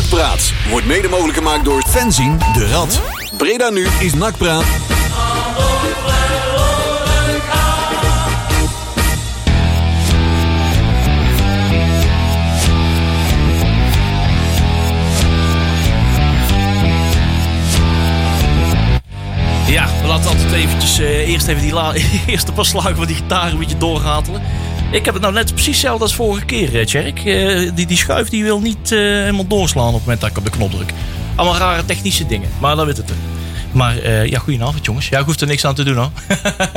Nakpraat wordt mede mogelijk gemaakt door Fenzin de Rad. Breda nu is Nakpraat. Ja, we laten altijd eventjes, eh, eerst even die eerste paar slagen van die gitaar een beetje doorratelen. Ik heb het nou net precies hetzelfde als vorige keer, eh, Tjerk. Eh, die, die schuif die wil niet eh, helemaal doorslaan op het moment dat ik op de knop druk. Allemaal rare technische dingen, maar dan weet het. Maar eh, ja, goedenavond jongens. Ja, ik hoef er niks aan te doen hoor.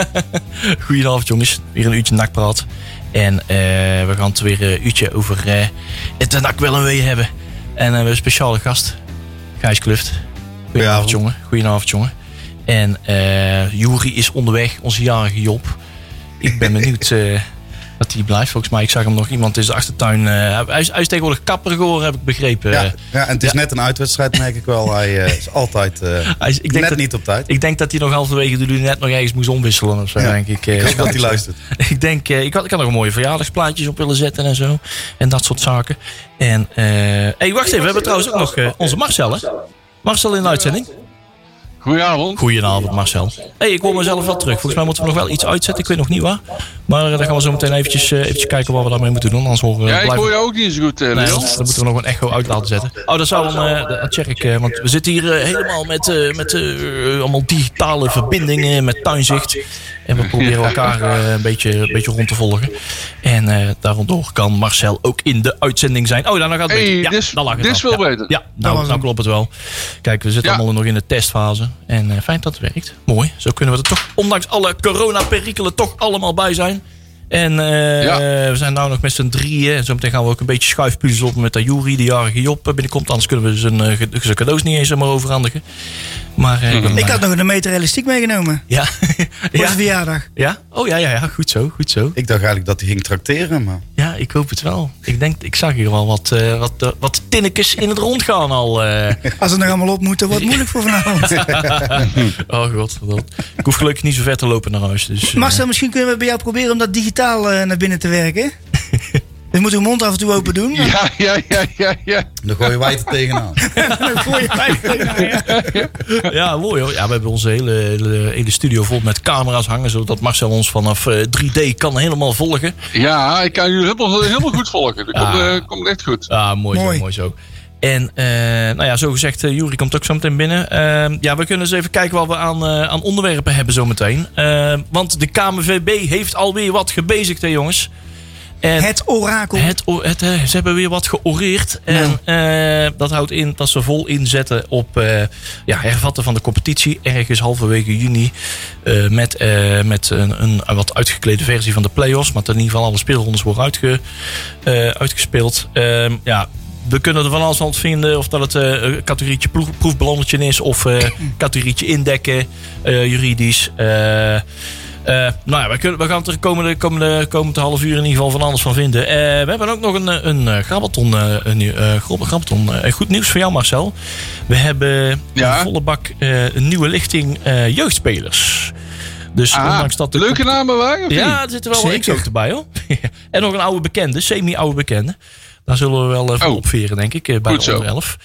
goedenavond jongens. Weer een uurtje nakpraat. En we gaan het weer een uurtje over het nak wel en wee hebben. En we hebben een speciale gast. Gijs Kluft. Goedenavond jongen. Goedenavond jongen. En Juri is onderweg, onze jarige Job. Ik ben benieuwd dat hij blijft. Volgens mij, ik zag hem nog iemand in zijn achtertuin. eh, hij, is, hij is tegenwoordig kapper geworden, heb ik begrepen. Ja, ja, en het is ja. net een uitwedstrijd, merk ik wel. Hij eh, is altijd eh, Hij is- ik denk net dat- niet op tijd. Ik denk dat hij nog halverwege de net nog ergens moest omwisselen of zo, Ja. denk ik. eh, Ik hoop dat hij luistert. Ik denk, eh, ik, had, ik had nog een mooie verjaardagsplaatjes op willen zetten en zo. En dat soort zaken. En, eh hey, wacht even, we hebben trouwens ook nog eh, onze Marcel, hè? Marcel in de uitzending. Goedenavond. Goedenavond, Marcel. hey, ik hoor mezelf wel terug. Volgens mij moeten we nog wel iets uitzetten. Ik weet nog niet waar. Maar eh, dan gaan we zo meteen eventjes, eh, eventjes kijken wat we daarmee moeten doen. Anders horen we Ja, ik blijven- hoor je ook niet zo goed, eh, Nee, dan dan moeten we nog een echo uit laten zetten. Oh, dat zou dan, eh, dat check ik. eh, want we zitten hier helemaal met, eh, met eh, allemaal digitale verbindingen, met tuinzicht. En we proberen elkaar eh, een, beetje, een beetje rond te volgen. En eh daardoor kan Marcel ook in de uitzending zijn. Oh, dan gaat het Hey, beter. Ja, dit is- dan lag het dit is al. veel ja. beter. Ja, nou, nou klopt het wel. Kijk, we zitten Ja. allemaal nog in de testfase. En eh, fijn dat het werkt. Mooi. Zo kunnen we er toch, ondanks alle coronaperikelen, toch allemaal bij zijn. En eh, Ja. we zijn nou nog met z'n drieën. En zometeen gaan we ook een beetje schuifpuzzelen op met de Jury, de jarige Job eh, binnenkomt. Anders kunnen we zijn, zijn cadeaus niet eens zomaar overhandigen. Maar eh, Mhm. Ik had nog een meter elastiek meegenomen. Ja. Voor ja. zijn verjaardag. ja? Oh ja, ja, ja. Goed zo, goed zo. Ik dacht eigenlijk dat hij ging trakteren, maar Ja, ik hoop het wel. Ik denk, ik zag hier wel wat, eh, wat, eh, wat tinnekes in het rond gaan al. eh. Als het nog allemaal op moet, dan wordt het moeilijk voor vanavond. oh god, wat. Ik hoef gelukkig niet zo ver te lopen naar huis. Dus, eh, Marcel, misschien kunnen we bij jou proberen om dat digitaal naar binnen te werken. Dus moet uw mond af en toe open doen. Ja, ja, ja, ja, ja. dan gooi je wij er tegenaan. Dan gooi je mij tegen. Ja, mooi hoor. Ja, we hebben onze hele, hele, hele studio vol met camera's hangen. Zodat Marcel ons vanaf eh, 3D kan helemaal volgen. Ja, ik kan jullie helemaal, helemaal goed volgen. Dat komt, Ah. eh, komt echt goed. Ah, mooi, Mooi. zo, mooi zo. En eh, nou ja, zo gezegd, eh Jury komt ook zo meteen binnen. Eh, ja, we kunnen eens even kijken wat we aan, eh, aan onderwerpen hebben zometeen. Eh want de KMVB heeft alweer wat gebezigd, hè jongens. En Het orakel. het, eh, ze hebben weer wat georeerd. En eh, dat houdt in dat ze vol inzetten op eh, ja, hervatten van de competitie. Ergens halverwege juni. met met een, een, wat uitgeklede versie van de play-offs. Maar in ieder geval alle speelrondes worden uitge, uitgespeeld. Ehm, ja, we kunnen er van alles van vinden. Of dat het een categorietje proefballonnetje is. Of eh categorietje indekken. eh, juridisch. Eh nou ja, we, kunnen, we gaan het er komende, komende, komende half uur in ieder geval van alles van vinden. Eh, we hebben ook nog een, eh, een grabbelton. eh, een, eh, grabbelton. Eh, goed nieuws voor jou, Marcel. We hebben Ja? een volle bak eh, een nieuwe lichting eh, jeugdspelers. Dus Ah, ondanks dat de leuke namen waren, ja, er zitten wel Zeker. ook erbij hoor. en nog een oude bekende, semi-oude bekende. Daar zullen we wel even Oh. opveren, denk ik, eh, bij Goed de zo. onder 11.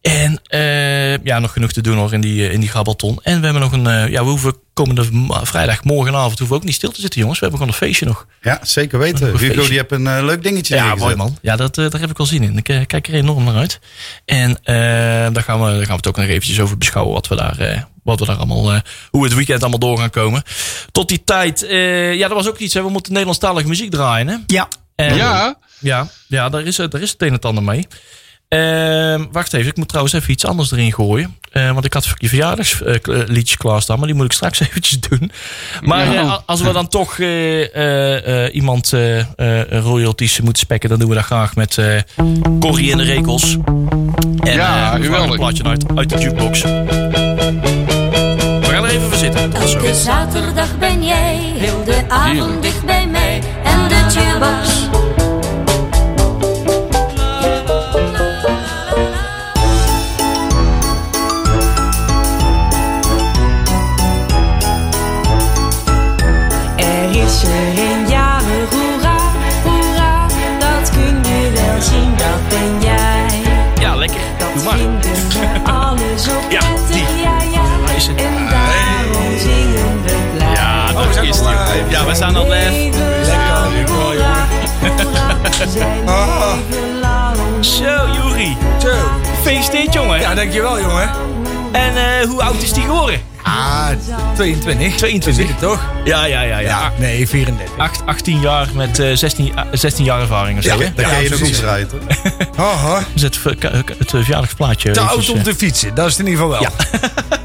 En eh, ja, nog genoeg te doen nog in die, eh, in die grabbelton. En we hebben nog een, eh, ja, we hoeven komende vrijdag, morgenavond, hoeven we ook niet stil te zitten, jongens. We hebben gewoon een feestje nog. Ja, zeker weten. Hugo feestje. die heeft een leuk dingetje Ja, neergezet. mooi man. Ja, dat, daar heb ik wel zin in. Ik kijk er enorm naar uit. En eh, daar, gaan we, daar gaan we het ook nog eventjes over beschouwen. Wat we daar, eh, wat we daar allemaal, eh, hoe we het weekend allemaal door gaan komen. Tot die tijd, eh, ja, dat was ook iets. Hè. We moeten Nederlandstalige muziek draaien. Hè? Ja. En- Ja, Ja, ja daar, is, daar is het een en ander mee. Ehm, wacht even, ik moet trouwens even iets anders erin gooien. Eh, want ik had je verjaardagsliedje klaarstaan, maar die moet ik straks eventjes doen. Maar Ja. eh, als we dan toch eh, iemand eh, eh, royalties moeten spekken, dan doen we dat graag met eh Corrie en de Rekels. En Ja, geweldig. een plaatje uit, uit de jukebox. We gaan er even voor zitten. Elke zaterdag ben jij heel de avond dicht bij mij en de jukebox. meisje en jaren hoera, hoera. Dat kun je wel zien, dat ben jij. Ja, lekker. Dat Doe maar. we alles op ja, die. Ja, ja. En daarom zingen we blij. Ja, dat oh, is live. Ja, we staan al live. Lekker, nu. Ah. Zo, Juri. Zo. Gefeliciteerd, jongen. Ja, dankjewel, jongen. En eh, hoe oud is die geworden? Ah, 22. 22. Zit het toch? Ja, ja, ja. ja. Ja, nee, 34. Acht- 18 jaar met eh, 16, eh, 16 jaar ervaring of zo, hè? Dan ga je nog iets rijden? Haha. Is het, het eh, verjaardagsplaatje. Te oud om eh. te fietsen, dat is het in ieder geval wel.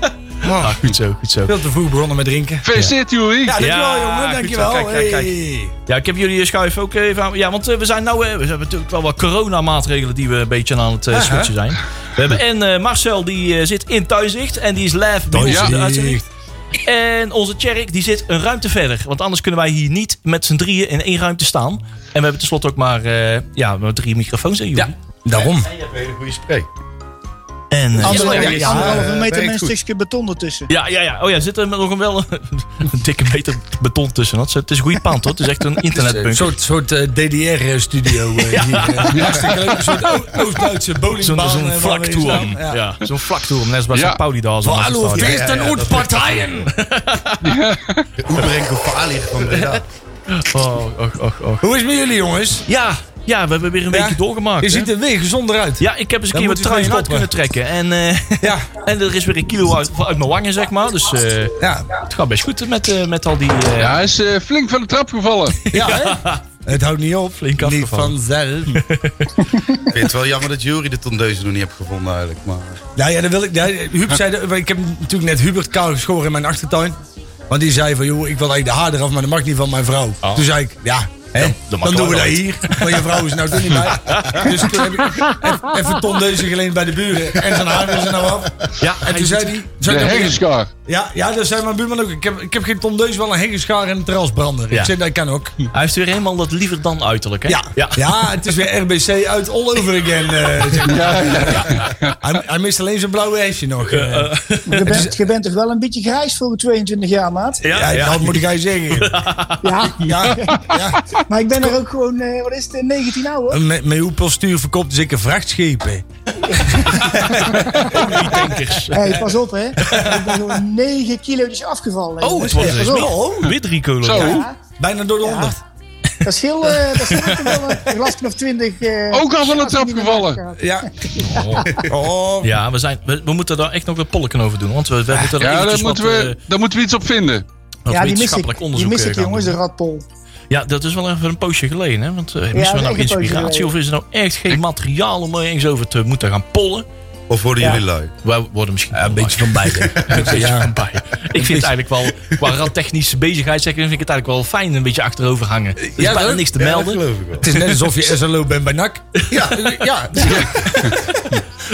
Ah, goed zo, goed zo. Veel te vroeg begonnen met drinken. Gefeliciteerd, Juri. Ja, dankjewel, Ja, jongen. Dankjewel. Kijk, kijk, kijk. Hey. Ja, ik heb jullie schuif ook even aan. Ja, want eh, we zijn nou. eh, we hebben natuurlijk wel wat coronamaatregelen die we een beetje aan het eh, switchen zijn. We hebben en eh, Marcel die eh, zit in thuiszicht en die is live bij ons Ja. in de uitzending. En onze Tjerk die zit een ruimte verder. Want anders kunnen wij hier niet met z'n drieën in één ruimte staan. En we hebben tenslotte ook maar, eh, ja, maar drie microfoons. Hè, jullie? Ja, daarom. En je hebt een hele goede spray. En, eh, ja, ja, ja, ja. Anderhalve eh, meter met een stukje beton ertussen. ja, ja, ja. Oh ja, er zit er nog een wel een dikke meter beton tussen. Dat is- Het is een goede pand hoor. Het is echt een Een internetbunker. soort, soort eh, DDR-studio. Ja. Een soort Oost-Duitse Zo'n bowlingbaan. zo'n eh, staan. Ja, zo'n vlaktoren. Net als bij Ja. St. Pauli daar. Stadion. feesten en partijen. Van Breda. Oh, och, och, och. Hoe is het met jullie, jongens? Ja, ja, we hebben weer een Ja. weekje doorgemaakt. Je hè? ziet er weer gezonder uit. Ja, ik heb eens een Dan keer wat truien uit kunnen trekken. En, eh, Ja. en er is weer een kilo uit, uit mijn wangen, zeg maar. Dus eh, Ja. het gaat best goed met, eh, met al die... eh, Ja, hij is eh, flink van de trap gevallen. Ja, hè? Het houdt niet op. Flink niet vanzelf. Ik vind het wel jammer dat Jury de tondeuzen nog niet heeft gevonden eigenlijk. Maar Ja, ja, dat wil ik. Ja, Huub zei, ik heb natuurlijk net Hubert kaal geschoren in mijn achtertuin. Want die zei van, joh, ik wil eigenlijk de haar eraf, maar dat mag niet van mijn vrouw. Oh. Toen zei ik, ja, hè, dan doen we dat hier. Want je vrouw is nou toch niet bij. Dus toen heb ik even- even tondeuzen geleend bij de buren. En zijn haar is er nou af. ja, En toen zei hij... De heggeschaar. Ja, ja, dat zei mijn buurman ook. Ik heb, ik heb geen tondeus, wel een heggeschaar en een terrasbrander. Ja. Ik zei, dat kan ook. Hij heeft weer helemaal dat liever dan uiterlijk, hè? Ja, ja. het is weer RBC uit all over again. eh, zeg maar. Hij, hij mist alleen zijn blauwe hesje nog. eh. Je bent, je bent toch wel een beetje grijs voor 22 jaar, maat? Ja, ja, ja. dat moet ik jij zeggen. Ja. Ja, ja. Maar ik ben er ook gewoon, eh, wat is het, eh, 19 ouwe? Met, met uw postuur verkoopt dus ik een vrachtschepen. Hé, pas op hè. Ik ben gewoon 9 kilo's afgevallen. Oh, het was dus drie kolen. Zo. Ja, Bijna door de 100. dat scheelt eh, dat scheelt toch wel een glasje of 20. eh, Ook al van de als je trap niet naar gevallen. buiten gaat. Ja. Oh. Ja, we, zijn, we, we moeten daar echt nog wat polken over doen. Want we, we moeten er Ja, daar moeten, wat, we, eh, daar moeten we iets op vinden. Ja, die mis ik. wetenschappelijk Die onderzoek mis eh, ik jongens, de radpol. Ja, dat is wel even een poosje geleden. Hè? Want uh, missen dat we is nou een inspiratie? Of is er nou echt geen materiaal om er eens over te moeten gaan pollen? Of worden Ja. jullie lui? Wij worden misschien Ja, een beetje van beide. een beetje van bij. Ik vind het eigenlijk wel, qua radtechnische bezigheid zeggen, vind ik het eigenlijk wel fijn een beetje achterover hangen. Er is Ja, bijna niks te Ja, dat melden. geloof ik wel. Het is net alsof je SLO bent bij NAC. Ja, ja.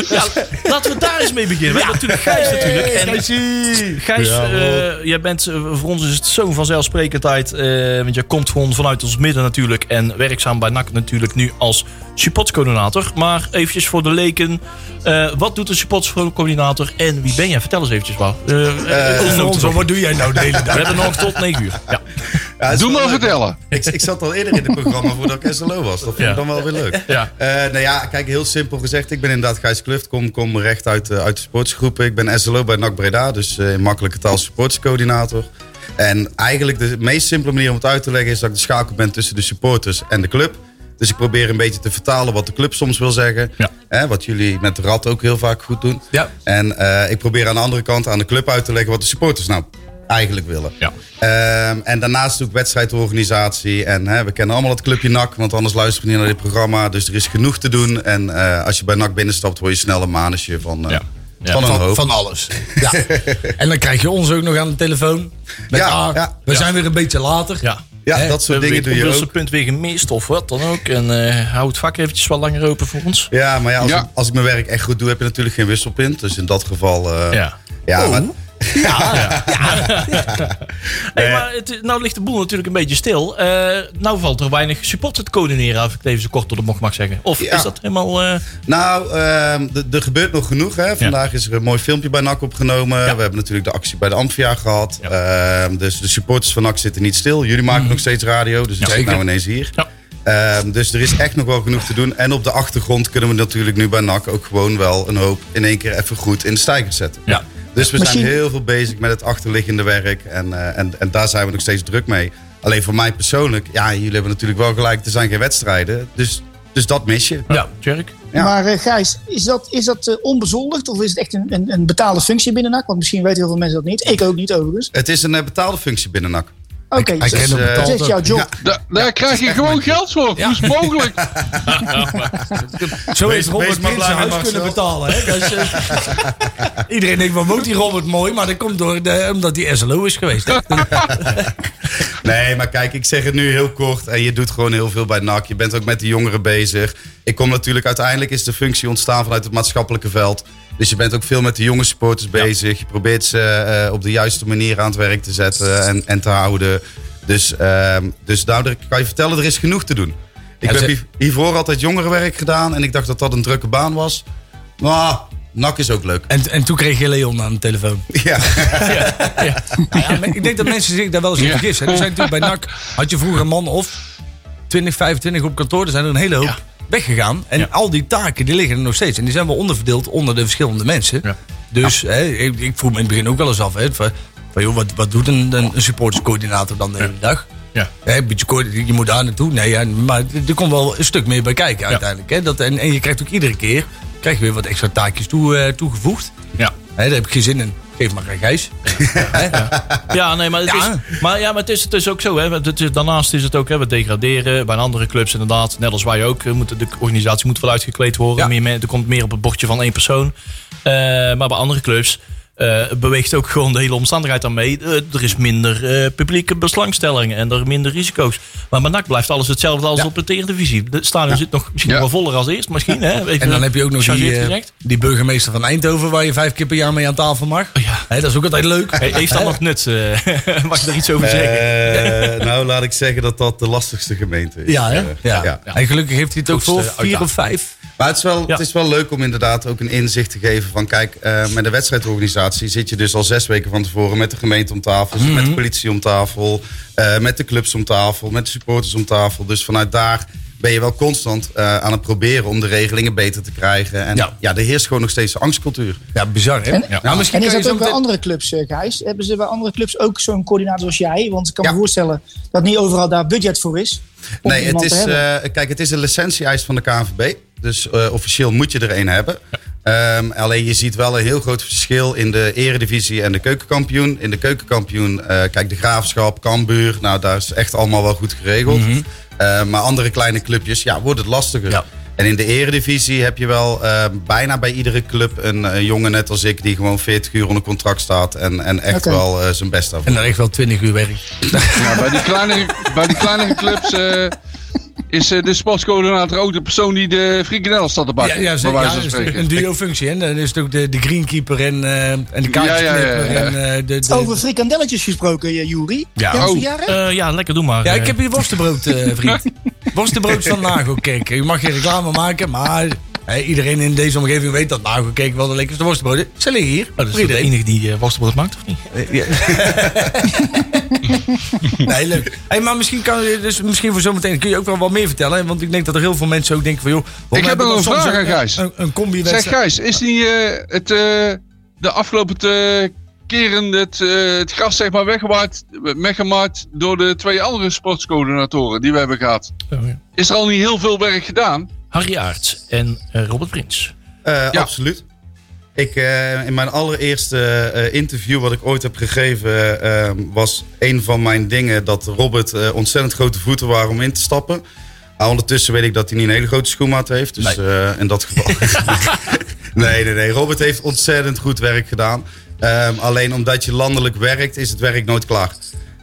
Ja, laten we daar eens mee beginnen. We hebben natuurlijk Gijs natuurlijk. En Gijs, eh, jij bent, eh, voor ons is het zo'n vanzelfsprekendheid. eh, want je komt gewoon vanuit ons midden natuurlijk. En werkzaam bij NAC natuurlijk nu als supportscoördinator. Maar eventjes voor de leken. eh, wat doet een supportscoördinator en wie ben jij? Vertel eens eventjes wat. Wat doe jij nou de hele we dag? hebben nog tot 9 uur. Ja. Ja, Doe maar vertellen. Ik, ik zat al eerder in het programma voordat ik SLO was. Dat vind Ja. ik dan wel weer leuk. Ja. Eh, nou ja, kijk, heel simpel gezegd. Ik ben inderdaad Gijs Kluft. Kom, kom recht uit, eh, uit de sportsgroepen. Ik ben SLO bij NAC Breda. Dus eh, in makkelijke taal supportscoördinator. En eigenlijk de meest simpele manier om het uit te leggen... is dat ik de schakel ben tussen de supporters en de club. Dus ik probeer een beetje te vertalen wat de club soms wil zeggen. Ja. Hè, wat jullie met de Rad ook heel vaak goed doen. Ja. En ik probeer aan de andere kant aan de club uit te leggen... wat de supporters nou eigenlijk willen. Ja. Ehm, en daarnaast doe ik wedstrijdorganisatie. En hè, we kennen allemaal het clubje NAC, want anders luisteren we niet naar dit programma. Dus er is genoeg te doen. En eh, als je bij NAC binnenstapt, word je snel een manusje van, eh, Ja. Ja. van een Van, hoop. van alles. Ja. En dan krijg je ons ook nog aan de telefoon. Met, Ja, ja. we zijn weer een beetje later. Ja. ja, dat soort We dingen doe je hebben ook. punt weer gemist of wat dan ook. En eh hou het vak eventjes wat langer open voor ons. Ja, maar ja, als, Ja. Ik, als ik mijn werk echt goed doe, heb je natuurlijk geen wisselpunt. Dus in dat geval... eh, Ja. ja, maar, Hey, maar het, nou ligt de boel natuurlijk een beetje stil. Eh, nou valt er weinig supporter te coördineren, als ik het even zo kort door de bocht mag zeggen. Of Ja. is dat helemaal... eh, Nou, ehm, er gebeurt nog genoeg. Hè. Vandaag is er een mooi filmpje bij NAC opgenomen. We hebben natuurlijk de actie bij de Amphia gehad. Ehm, dus de supporters van NAC zitten niet stil. Jullie maken nog steeds radio, dus ik zit nou ineens hier. Ja. Ehm, dus er is echt nog wel genoeg te doen. En op de achtergrond kunnen we natuurlijk nu bij NAC ook gewoon wel een hoop in één keer even goed in de stijger zetten. Ja. Dus we zijn heel veel bezig met het achterliggende werk. En, eh, en, en daar zijn we nog steeds druk mee. Alleen voor mij persoonlijk, ja, jullie hebben natuurlijk wel gelijk, er zijn geen wedstrijden. Dus, dus dat mis je. Ja, Tjerk? Ja. Maar eh, Gijs, is dat, is dat eh, onbezoldigd of is het echt een, een, een betaalde functie binnen NAC? Want misschien weten heel veel mensen dat niet. Ik ook niet overigens. Het is een betaalde functie binnen NAC. Oké, dus dat is jouw job. Da- daar krijg je gewoon geld voor. Hoe is mogelijk? Zo heeft Robert maar zijn huis kunnen betalen. Hè? Is, eh, Iedereen denkt, wat woont die Robert mooi? Maar dat komt door de, omdat hij SLO is geweest. Nee, maar kijk, ik zeg het nu heel kort. En je doet gewoon heel veel bij NAC. Je bent ook met de jongeren bezig. Ik kom natuurlijk, uiteindelijk is de functie ontstaan vanuit het maatschappelijke veld. Dus je bent ook veel met de jonge supporters bezig. Je probeert ze eh, op de juiste manier aan het werk te zetten en, en te houden. Dus, ehm dus nou, daar kan je vertellen, er is genoeg te doen. Ik Ja, heb ze- hiervoor altijd jongerenwerk gedaan. En ik dacht dat dat een drukke baan was. Maar NAC is ook leuk. En, en toen kreeg je Leon aan de telefoon. Ja. Nou ja, maar ik denk dat mensen zich daar wel eens in Ja. vergissen. Er zijn natuurlijk bij NAC had je vroeger een man of 20, 25 op kantoor. Er zijn er een hele hoop Ja. Weggegaan. En Ja. al die taken die liggen er nog steeds. En die zijn wel onderverdeeld onder de verschillende mensen. Ja. Dus hè, ik, ik vroeg me in het begin ook wel eens af. Hè, van, van, joh, wat, wat doet een, een supporterscoördinator dan de hele dag? Ja. Hè, een beetje je moet daar naartoe. Nee, ja, maar er komt wel een stuk meer bij kijken uiteindelijk. Hè? Dat, en, en je krijgt ook iedere keer krijg je weer wat extra taakjes toe, eh, toegevoegd. Ja. Hè, daar heb ik geen zin in. Geef maar aan Gijs. Ja, nee, maar het, Ja. Is, maar, ja, maar het, is, het is ook zo. Hè. Het is, daarnaast is het ook, hè, we degraderen bij andere clubs inderdaad. Net als wij ook. eh, de organisatie moet wel uitgekleed worden. Ja. Meer, er komt meer op het bordje van één persoon. Eh, maar bij andere clubs eh, beweegt ook gewoon de hele omstandigheid aan mee. Eh, er is minder eh, publieke belangstelling en er minder risico's. Maar bij NAC blijft alles hetzelfde als Ja. op de Eredivisie. De stadion zit nog misschien Ja. wel voller als eerst. Misschien, hè? Even En dan heb je ook nog die, die burgemeester van Eindhoven... waar je vijf keer per jaar mee aan tafel mag. Oh ja. Hè, dat is ook altijd leuk. He- Heeft dat nog nut? eh, mag je daar iets over zeggen? Eh, nou, laat ik zeggen dat dat de lastigste gemeente is. Ja, hè? Ja. ja. En gelukkig heeft hij het ook voor Grootste vier uitdaging. of vijf. Maar het is, wel, Ja. het is wel leuk om inderdaad ook een inzicht te geven van... kijk, eh, met de wedstrijdorganisatie zit je dus al zes weken van tevoren... met de gemeente om tafel, Mhm. met de politie om tafel... eh, met de clubs om tafel, met de supporters om tafel. Dus vanuit daar ben je wel constant eh, aan het proberen om de regelingen beter te krijgen. En Ja. ja, er heerst gewoon nog steeds een angstcultuur. Ja, bizar hè? En- Ja. Nou, misschien En is kan je dat ook bij andere clubs, eh, Gijs? Hebben ze bij andere clubs ook zo'n coördinator zoals jij? Want ik kan Ja. me voorstellen dat niet overal daar budget voor is. Om Nee, het iemand is, te hebben. eh, kijk, het is een licentie-eis van de KNVB. Dus eh, officieel moet je er een hebben. Ehm, alleen je ziet wel een heel groot verschil in de eredivisie en de keukenkampioen. In de keukenkampioen, eh, kijk, de Graafschap, Cambuur. Nou, daar is echt allemaal wel goed geregeld. Eh, maar andere kleine clubjes, ja, wordt het lastiger. Ja. En in de eredivisie heb je wel eh, bijna bij iedere club een, een jongen net als ik... die gewoon 40 uur onder contract staat en, en echt wel eh, zijn best daarvoor. En dan echt wel 20 uur werk. Ja, bij, die kleinere, bij die kleinere clubs eh, is eh, de sportscoördinator ook de persoon die de frikandellen staat te Ja, bakken. ja, bij ze- wijze ja, van dat is spreken. een duo-functie. hè? Dan is het ook de, de greenkeeper en, eh, en de Ja, ja, ja, ja. En, eh, de, Over frikandelletjes gesproken, Juri. Ja. Je Oh. ja, lekker, doe maar. Ja, ik heb hier worstenbrood, vriend. worstenbrood van Nagelkerk. Je mag geen reclame maken, maar iedereen in deze omgeving weet dat Nagelkerk wel de lekkerste worstenbrood is. Ze liggen hier. Oh, dat is de iedereen. enige die uh, worstenbrood maakt, of niet? Nee, leuk. Hey, maar misschien, kan, je- dus misschien voor zometeen kun je ook wel wat meer vertellen. hè? Want ik denk dat er heel veel mensen ook denken van... Joh, waarom heb een vraag soms aan Gijs. Een, een combi Zeg Gijs, is die eh, het, eh, de afgelopen eh, keren het, eh, het gras zeg maar weggemaakt, weggemaakt door de twee andere sportscoördinatoren die we hebben gehad? Oh, ja. Is er al niet heel veel werk gedaan? Harry Aerts en eh, Robert Prins. Eh, Ja. Absoluut. Ik, eh, in mijn allereerste eh, interview wat ik ooit heb gegeven, eh, was een van mijn dingen dat Robert ontzettend grote voeten waren om in te stappen. Maar ondertussen weet ik dat hij niet een hele grote schoenmaat heeft. Dus eh, in dat geval. nee, nee, nee. Robert heeft ontzettend goed werk gedaan. Ehm, alleen omdat je landelijk werkt, is het werk nooit klaar.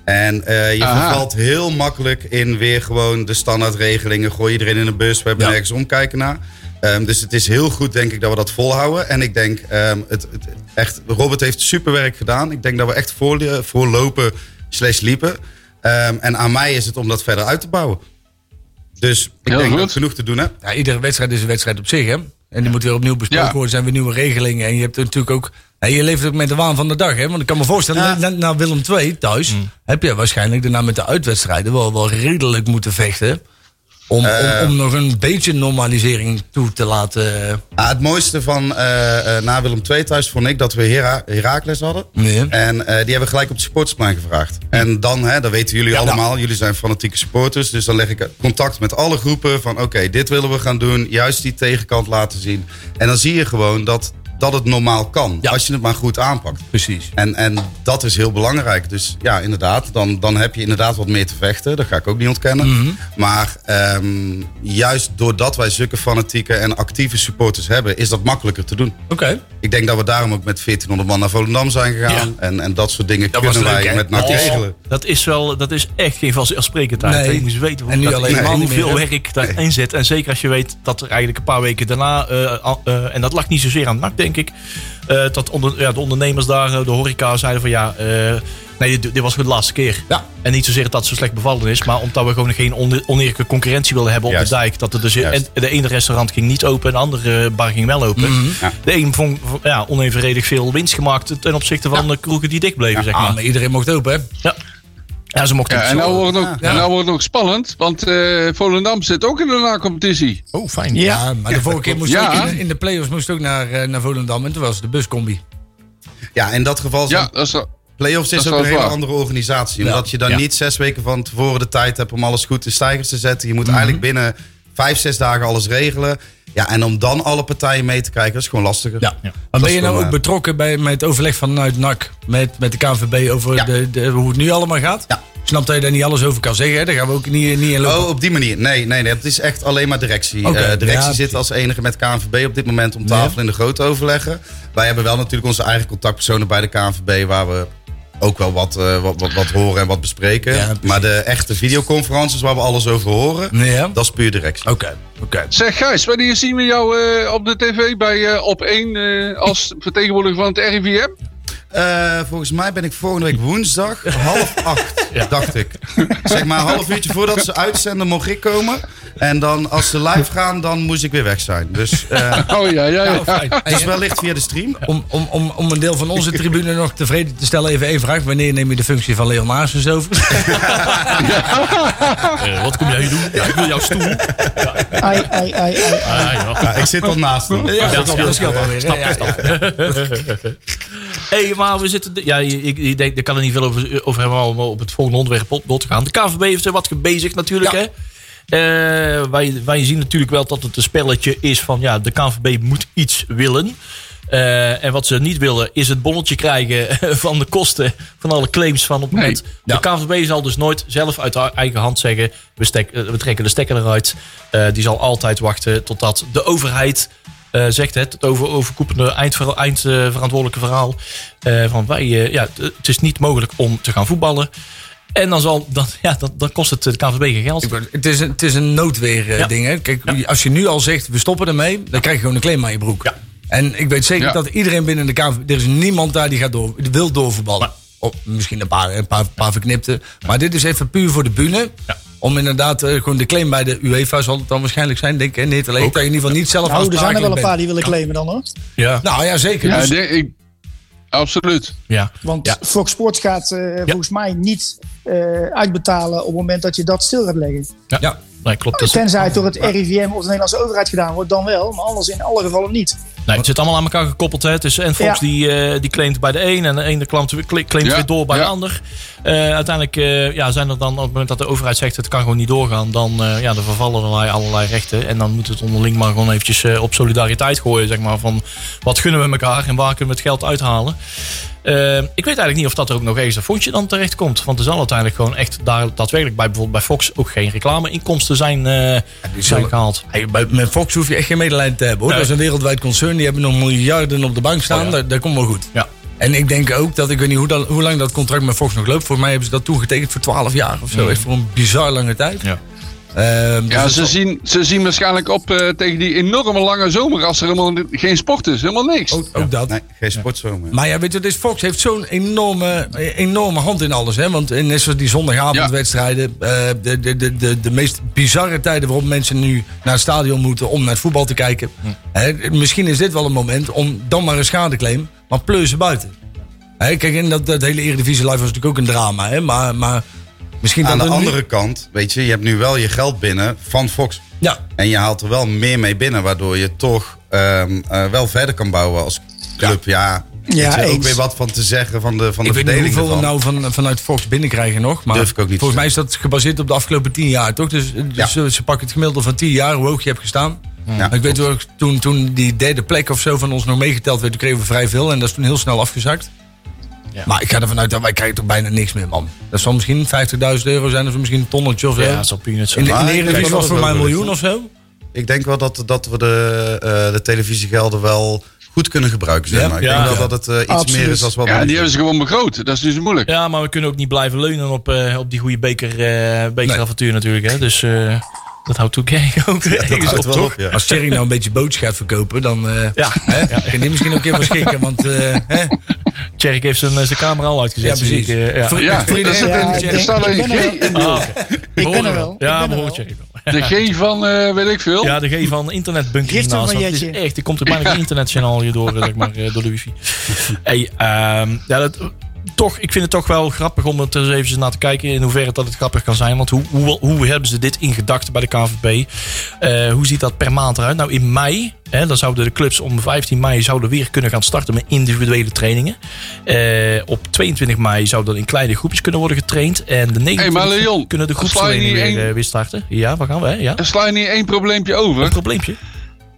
En eh, je Aha. vervalt heel makkelijk in weer gewoon de standaardregelingen. Gooi iedereen in een bus, we hebben Ja. nergens omkijken naar. Ehm, dus het is heel goed, denk ik, dat we dat volhouden. En ik denk, ehm, het, het, echt, Robert heeft superwerk gedaan. Ik denk dat we echt voor, voorlopen slash liepen. Ehm, en aan mij is het om dat verder uit te bouwen. Dus ik Heel denk goed. dat genoeg te doen heb. Ja, iedere wedstrijd is een wedstrijd op zich, hè? En die moet weer opnieuw besproken Ja. worden. Zijn weer nieuwe regelingen. En je hebt natuurlijk ook... Je leeft ook met de waan van de dag, hè? Want ik kan me voorstellen, Ja. na, na Willem II thuis... heb je waarschijnlijk daarna met de uitwedstrijden wel, wel redelijk moeten vechten... Om, Eh, om, om nog een beetje normalisering toe te laten. eh, Ah, het mooiste van eh, na Willem II thuis vond ik dat we Hera Herakles hadden. Nee. En die hebben gelijk op het supportersplein gevraagd. En dan, hè, dat weten jullie allemaal, jullie zijn fanatieke supporters. Dus dan leg ik contact met alle groepen van oké, dit willen we gaan doen. Juist die tegenkant laten zien. En dan zie je gewoon dat, dat het normaal kan. Ja. Als je het maar goed aanpakt. Precies. En, en dat is heel belangrijk. Dus ja, inderdaad, dan, dan heb je inderdaad wat meer te vechten. Dat ga ik ook niet ontkennen. Mhm. Maar ehm, juist doordat wij zulke fanatieke en actieve supporters hebben, is dat makkelijker te doen. Oké. Ik denk dat we daarom ook met 1400 man naar Volendam zijn gegaan. En, en dat soort dingen Dat kunnen leuk, wij met NAC Oh. regelen. Dat is, wel, dat is echt geen vanzelfsprekendheid. Nee. hè. Je moet weten hoe, En nu dat, alleen niet hoeveel meer, werk daarin zit. En zeker als je weet dat er eigenlijk een paar weken daarna... eh, eh, en dat lag niet zozeer aan NAC, denk ik. eh, dat onder, ja, de ondernemers daar, eh, de horeca, zeiden van ja... eh, nee, dit, dit was de laatste keer. Ja. En niet zozeer dat het zo slecht bevallen is. Maar omdat we gewoon geen on- oneerlijke concurrentie wilden hebben op Juist. de dijk. Dat er dus, en de ene restaurant ging niet open en de andere bar ging wel open. Mhm. Ja. De een vond ja, onevenredig veel winst gemaakt ten opzichte van de kroegen die dicht bleven, zeg Ah, maar. maar iedereen mocht open, hè? Ja. Ja, ze mochten Ja, en nou wordt het ook, Ja. en nou wordt het ook spannend, want eh, Volendam zit ook in de na-competitie. Oh, fijn. Ja. Ja, maar de vorige keer moest Ja. ook in, de- in de play-offs moest ook naar, eh, naar Volendam. En toen was het de buscombi. Ja, in dat geval zijn Ja, dat is, Playoffs is Dat is ook een hele waar. andere organisatie. Ja. Omdat je dan Ja. niet zes weken van tevoren de tijd hebt om alles goed in stijgers te zetten. Je moet Mhm. eigenlijk binnen vijf, zes dagen alles regelen. Ja, en om dan alle partijen mee te krijgen, dat is gewoon lastiger. Ja. Ja. Maar ben je nou ook eh, betrokken bij, met het overleg vanuit NAC met, met de KNVB over Ja. de, de, hoe het nu allemaal gaat? Ja. Ik snap dat je daar niet alles over kan zeggen. Hè? Daar gaan we ook niet, niet in lopen. Oh, op die manier. Nee, nee, nee. Het is echt alleen maar directie. Eh, directie ja, zit als enige met KNVB op dit moment om tafel in de grote overleggen. Wij hebben wel natuurlijk onze eigen contactpersonen bij de KNVB waar we ook wel wat, eh, wat, wat, wat horen en wat bespreken. Ja, maar de echte videoconferences waar we alles over horen, dat is puur directie. Oké, oké. Zeg Gijs, wanneer zien we jou eh, op de tv bij eh, Op 1 eh, als vertegenwoordiger van het RIVM? Eh, volgens mij ben ik volgende week woensdag half acht, dacht ik. Zeg maar een half uurtje voordat ze uitzenden mocht ik komen. En dan als ze live gaan, dan moest ik weer weg zijn. Dus eh, Oh ja, ja, ja. het is wellicht via de stream. Om, om, om, om een deel van onze tribune nog tevreden te stellen, even één vraag. Wanneer neem je de functie van Leon Maarsens over? Eh, wat kom jij doen? Ja, ik wil jouw stoel. Ai, ai, ai, ai. Ah, ja. Ja, ik zit al naast hem. Ja, dat snap dat scheelt alweer. hè? Ja, ja. hey, maar we zitten... Ja, ik, ik denk, daar kan er niet veel over, over hebben om op het volgende onderwerp op door te gaan. De KVB heeft er wat bezig natuurlijk, Ja. hè? Eh, wij, wij zien natuurlijk wel dat het een spelletje is van... Ja, de KVB moet iets willen. Eh, en wat ze niet willen is het bonnetje krijgen van de kosten van alle claims van op het Nee. moment. Ja. De KVB zal dus nooit zelf uit haar eigen hand zeggen... we, stek, eh, we trekken de stekker eruit. Die zal altijd wachten totdat de overheid eh, zegt het, het over, overkoepelende eindver, eindverantwoordelijke verhaal. eh, van wij, eh, ja, het- is niet mogelijk om te gaan voetballen. En dan, zal, dan, ja, dan, dan kost het de KVB geen geld. Het is een, het is een noodweer eh, Ja. ding. Hè? Kijk, als je nu al zegt, we stoppen ermee, dan krijg je gewoon een claim aan je broek. Ja. En ik weet zeker Ja. dat iedereen binnen de KNVB, er is niemand daar die gaat door, die wil doorvoetballen. Of misschien een paar, een paar, paar verknipte. Maar dit is even puur voor de bühne. Ja. Om inderdaad eh, gewoon de claim bij de UEFA zal het dan waarschijnlijk zijn, denk ik. En niet alleen, dat je in ieder geval niet zelf Nou, er zijn er wel een paar die willen claimen dan hoor. Ja. Nou ja, zeker. Ja, Dus- ik, absoluut. ja. Want Ja. Fox Sports gaat eh, volgens mij niet eh, uitbetalen op het moment dat je dat stil gaat leggen. ja. Ja. Nee, klopt. Tenzij het door het RIVM of de Nederlandse overheid gedaan wordt, dan wel. Maar anders in alle gevallen niet. Nee, het zit allemaal aan elkaar gekoppeld. Hè. Is, en Fox Ja. die, eh, die claimt bij de een en de ene claimt, cla- claimt Ja, weer door bij ja. de ander. Eh, uiteindelijk eh, ja, zijn er dan op het moment dat de overheid zegt het kan gewoon niet doorgaan, dan eh, ja, dan vervallen allerlei, allerlei rechten. En dan moet het onderling maar gewoon eventjes eh, op solidariteit gooien. Zeg maar, van wat gunnen we elkaar en waar kunnen we het geld uithalen. Eh, ik weet eigenlijk niet of dat er ook nog eens een fondje dan terecht komt. Want er zal uiteindelijk gewoon echt daar daadwerkelijk bij bijvoorbeeld bij Fox ook geen reclameinkomsten zijn, eh, zijn gehaald. Hey, bij- met Fox hoef je echt geen medelijden te hebben hoor. Nee. Dat is een wereldwijd concern. Die hebben nog miljarden op de bank staan. Oh ja. dat komt wel goed. Ja. En ik denk ook dat, ik weet niet hoe, dat, hoe lang dat contract met Fox nog loopt. Volgens mij hebben ze dat toen getekend voor 12 jaar of zo. Echt voor een bizar lange tijd. Ja. Ehm, dus Ja, ze zien, ze zien waarschijnlijk op eh, tegen die enorme lange zomer als er helemaal geen sport is. Helemaal niks. ook, ook dat. Nee, geen sportzomer. Maar ja, weet je, wat is Fox heeft zo'n enorme, enorme hand in alles. Hè? Want eh, net zoals die zondagavondwedstrijden, eh, de, de, de, de, de meest bizarre tijden waarop mensen nu naar het stadion moeten om naar het voetbal te kijken. Hè, misschien is dit wel een moment om dan maar een schadeclaim, maar pleur ze buiten. Hè, kijk, en dat, dat hele Eredivisie Live was natuurlijk ook een drama. Hè? Maar, maar Misschien Aan de er nu- andere kant, weet je, je hebt nu wel je geld binnen van Fox. Ja, En je haalt er wel meer mee binnen, waardoor je toch ehm, eh, wel verder kan bouwen als club. Ja, Ja, ook weer wat van te zeggen van de, van de ik weet niet verdeling hoeveel we nou van, vanuit Fox binnenkrijgen nog. Maar Durf ik ook niet volgens mij is dat gebaseerd op de afgelopen tien jaar, toch? Dus, dus Ja. ze, ze pakken het gemiddelde van tien jaar, hoe hoog je hebt gestaan. Ja, ik weet wel, toen, toen die derde plek of zo van ons nog meegeteld werd, toen kregen we vrij veel. En dat is toen heel snel afgezakt. Ja. Maar ik ga ervan uit dat wij krijgen toch bijna niks meer, man. Dat zal misschien 50.000 euro zijn of misschien een tonnetje of zo. Ja, het zal peanuts in de, zijn. in de Maar Eredivisie denk was voor mij een dat miljoen of zo. Ik denk wel dat, dat we de, eh, de televisiegelden wel goed kunnen gebruiken. Zeg Ja? maar. Ik Ja. denk wel dat het eh, iets Absoluut. meer is dan wat Ja, die hebben ze gewoon begroot. Dat is dus moeilijk. Ja, maar we kunnen ook niet blijven leunen op, eh, op die goede beker, eh bekeravontuur natuurlijk. Hè. Dus eh, dat houdt ook, ook Dat houdt op, op, ja. Als Thierry nou een beetje bootjes gaat verkopen, dan eh Ja, hè, kan die misschien ook een keer van schikken. Want eh, hè? Tjerk heeft zijn, zijn camera al uitgezet. Ja, precies. eh, ja. Voor- Ja, Ja, Ja, er staat een er G in Ah. Ik ben er wel. Ja, ben er behoort wel. De G van eh, weet ik veel. Ja, de G van Dat is Jetje. echt, die komt er bijna geen internetkanaal hier door, zeg maar, eh, door de wifi. Hey, ehm, ja, dat, toch, ik vind het toch wel grappig om er eens even naar te kijken in hoeverre dat het grappig kan zijn. Want hoe, hoe, hoe hebben ze dit in gedachten bij de KVB? Eh, hoe ziet dat per maand eruit? Nou, in mei, hè, dan zouden de clubs om 15 mei zouden weer kunnen gaan starten met individuele trainingen. Eh, op 22 mei zou dat in kleine groepjes kunnen worden getraind. En de 29 maar Leon, kunnen de groepstrainingen weer, één- eh, weer starten. Ja, waar gaan we? hè? Ja, Er sla je niet één probleempje een over. probleempje.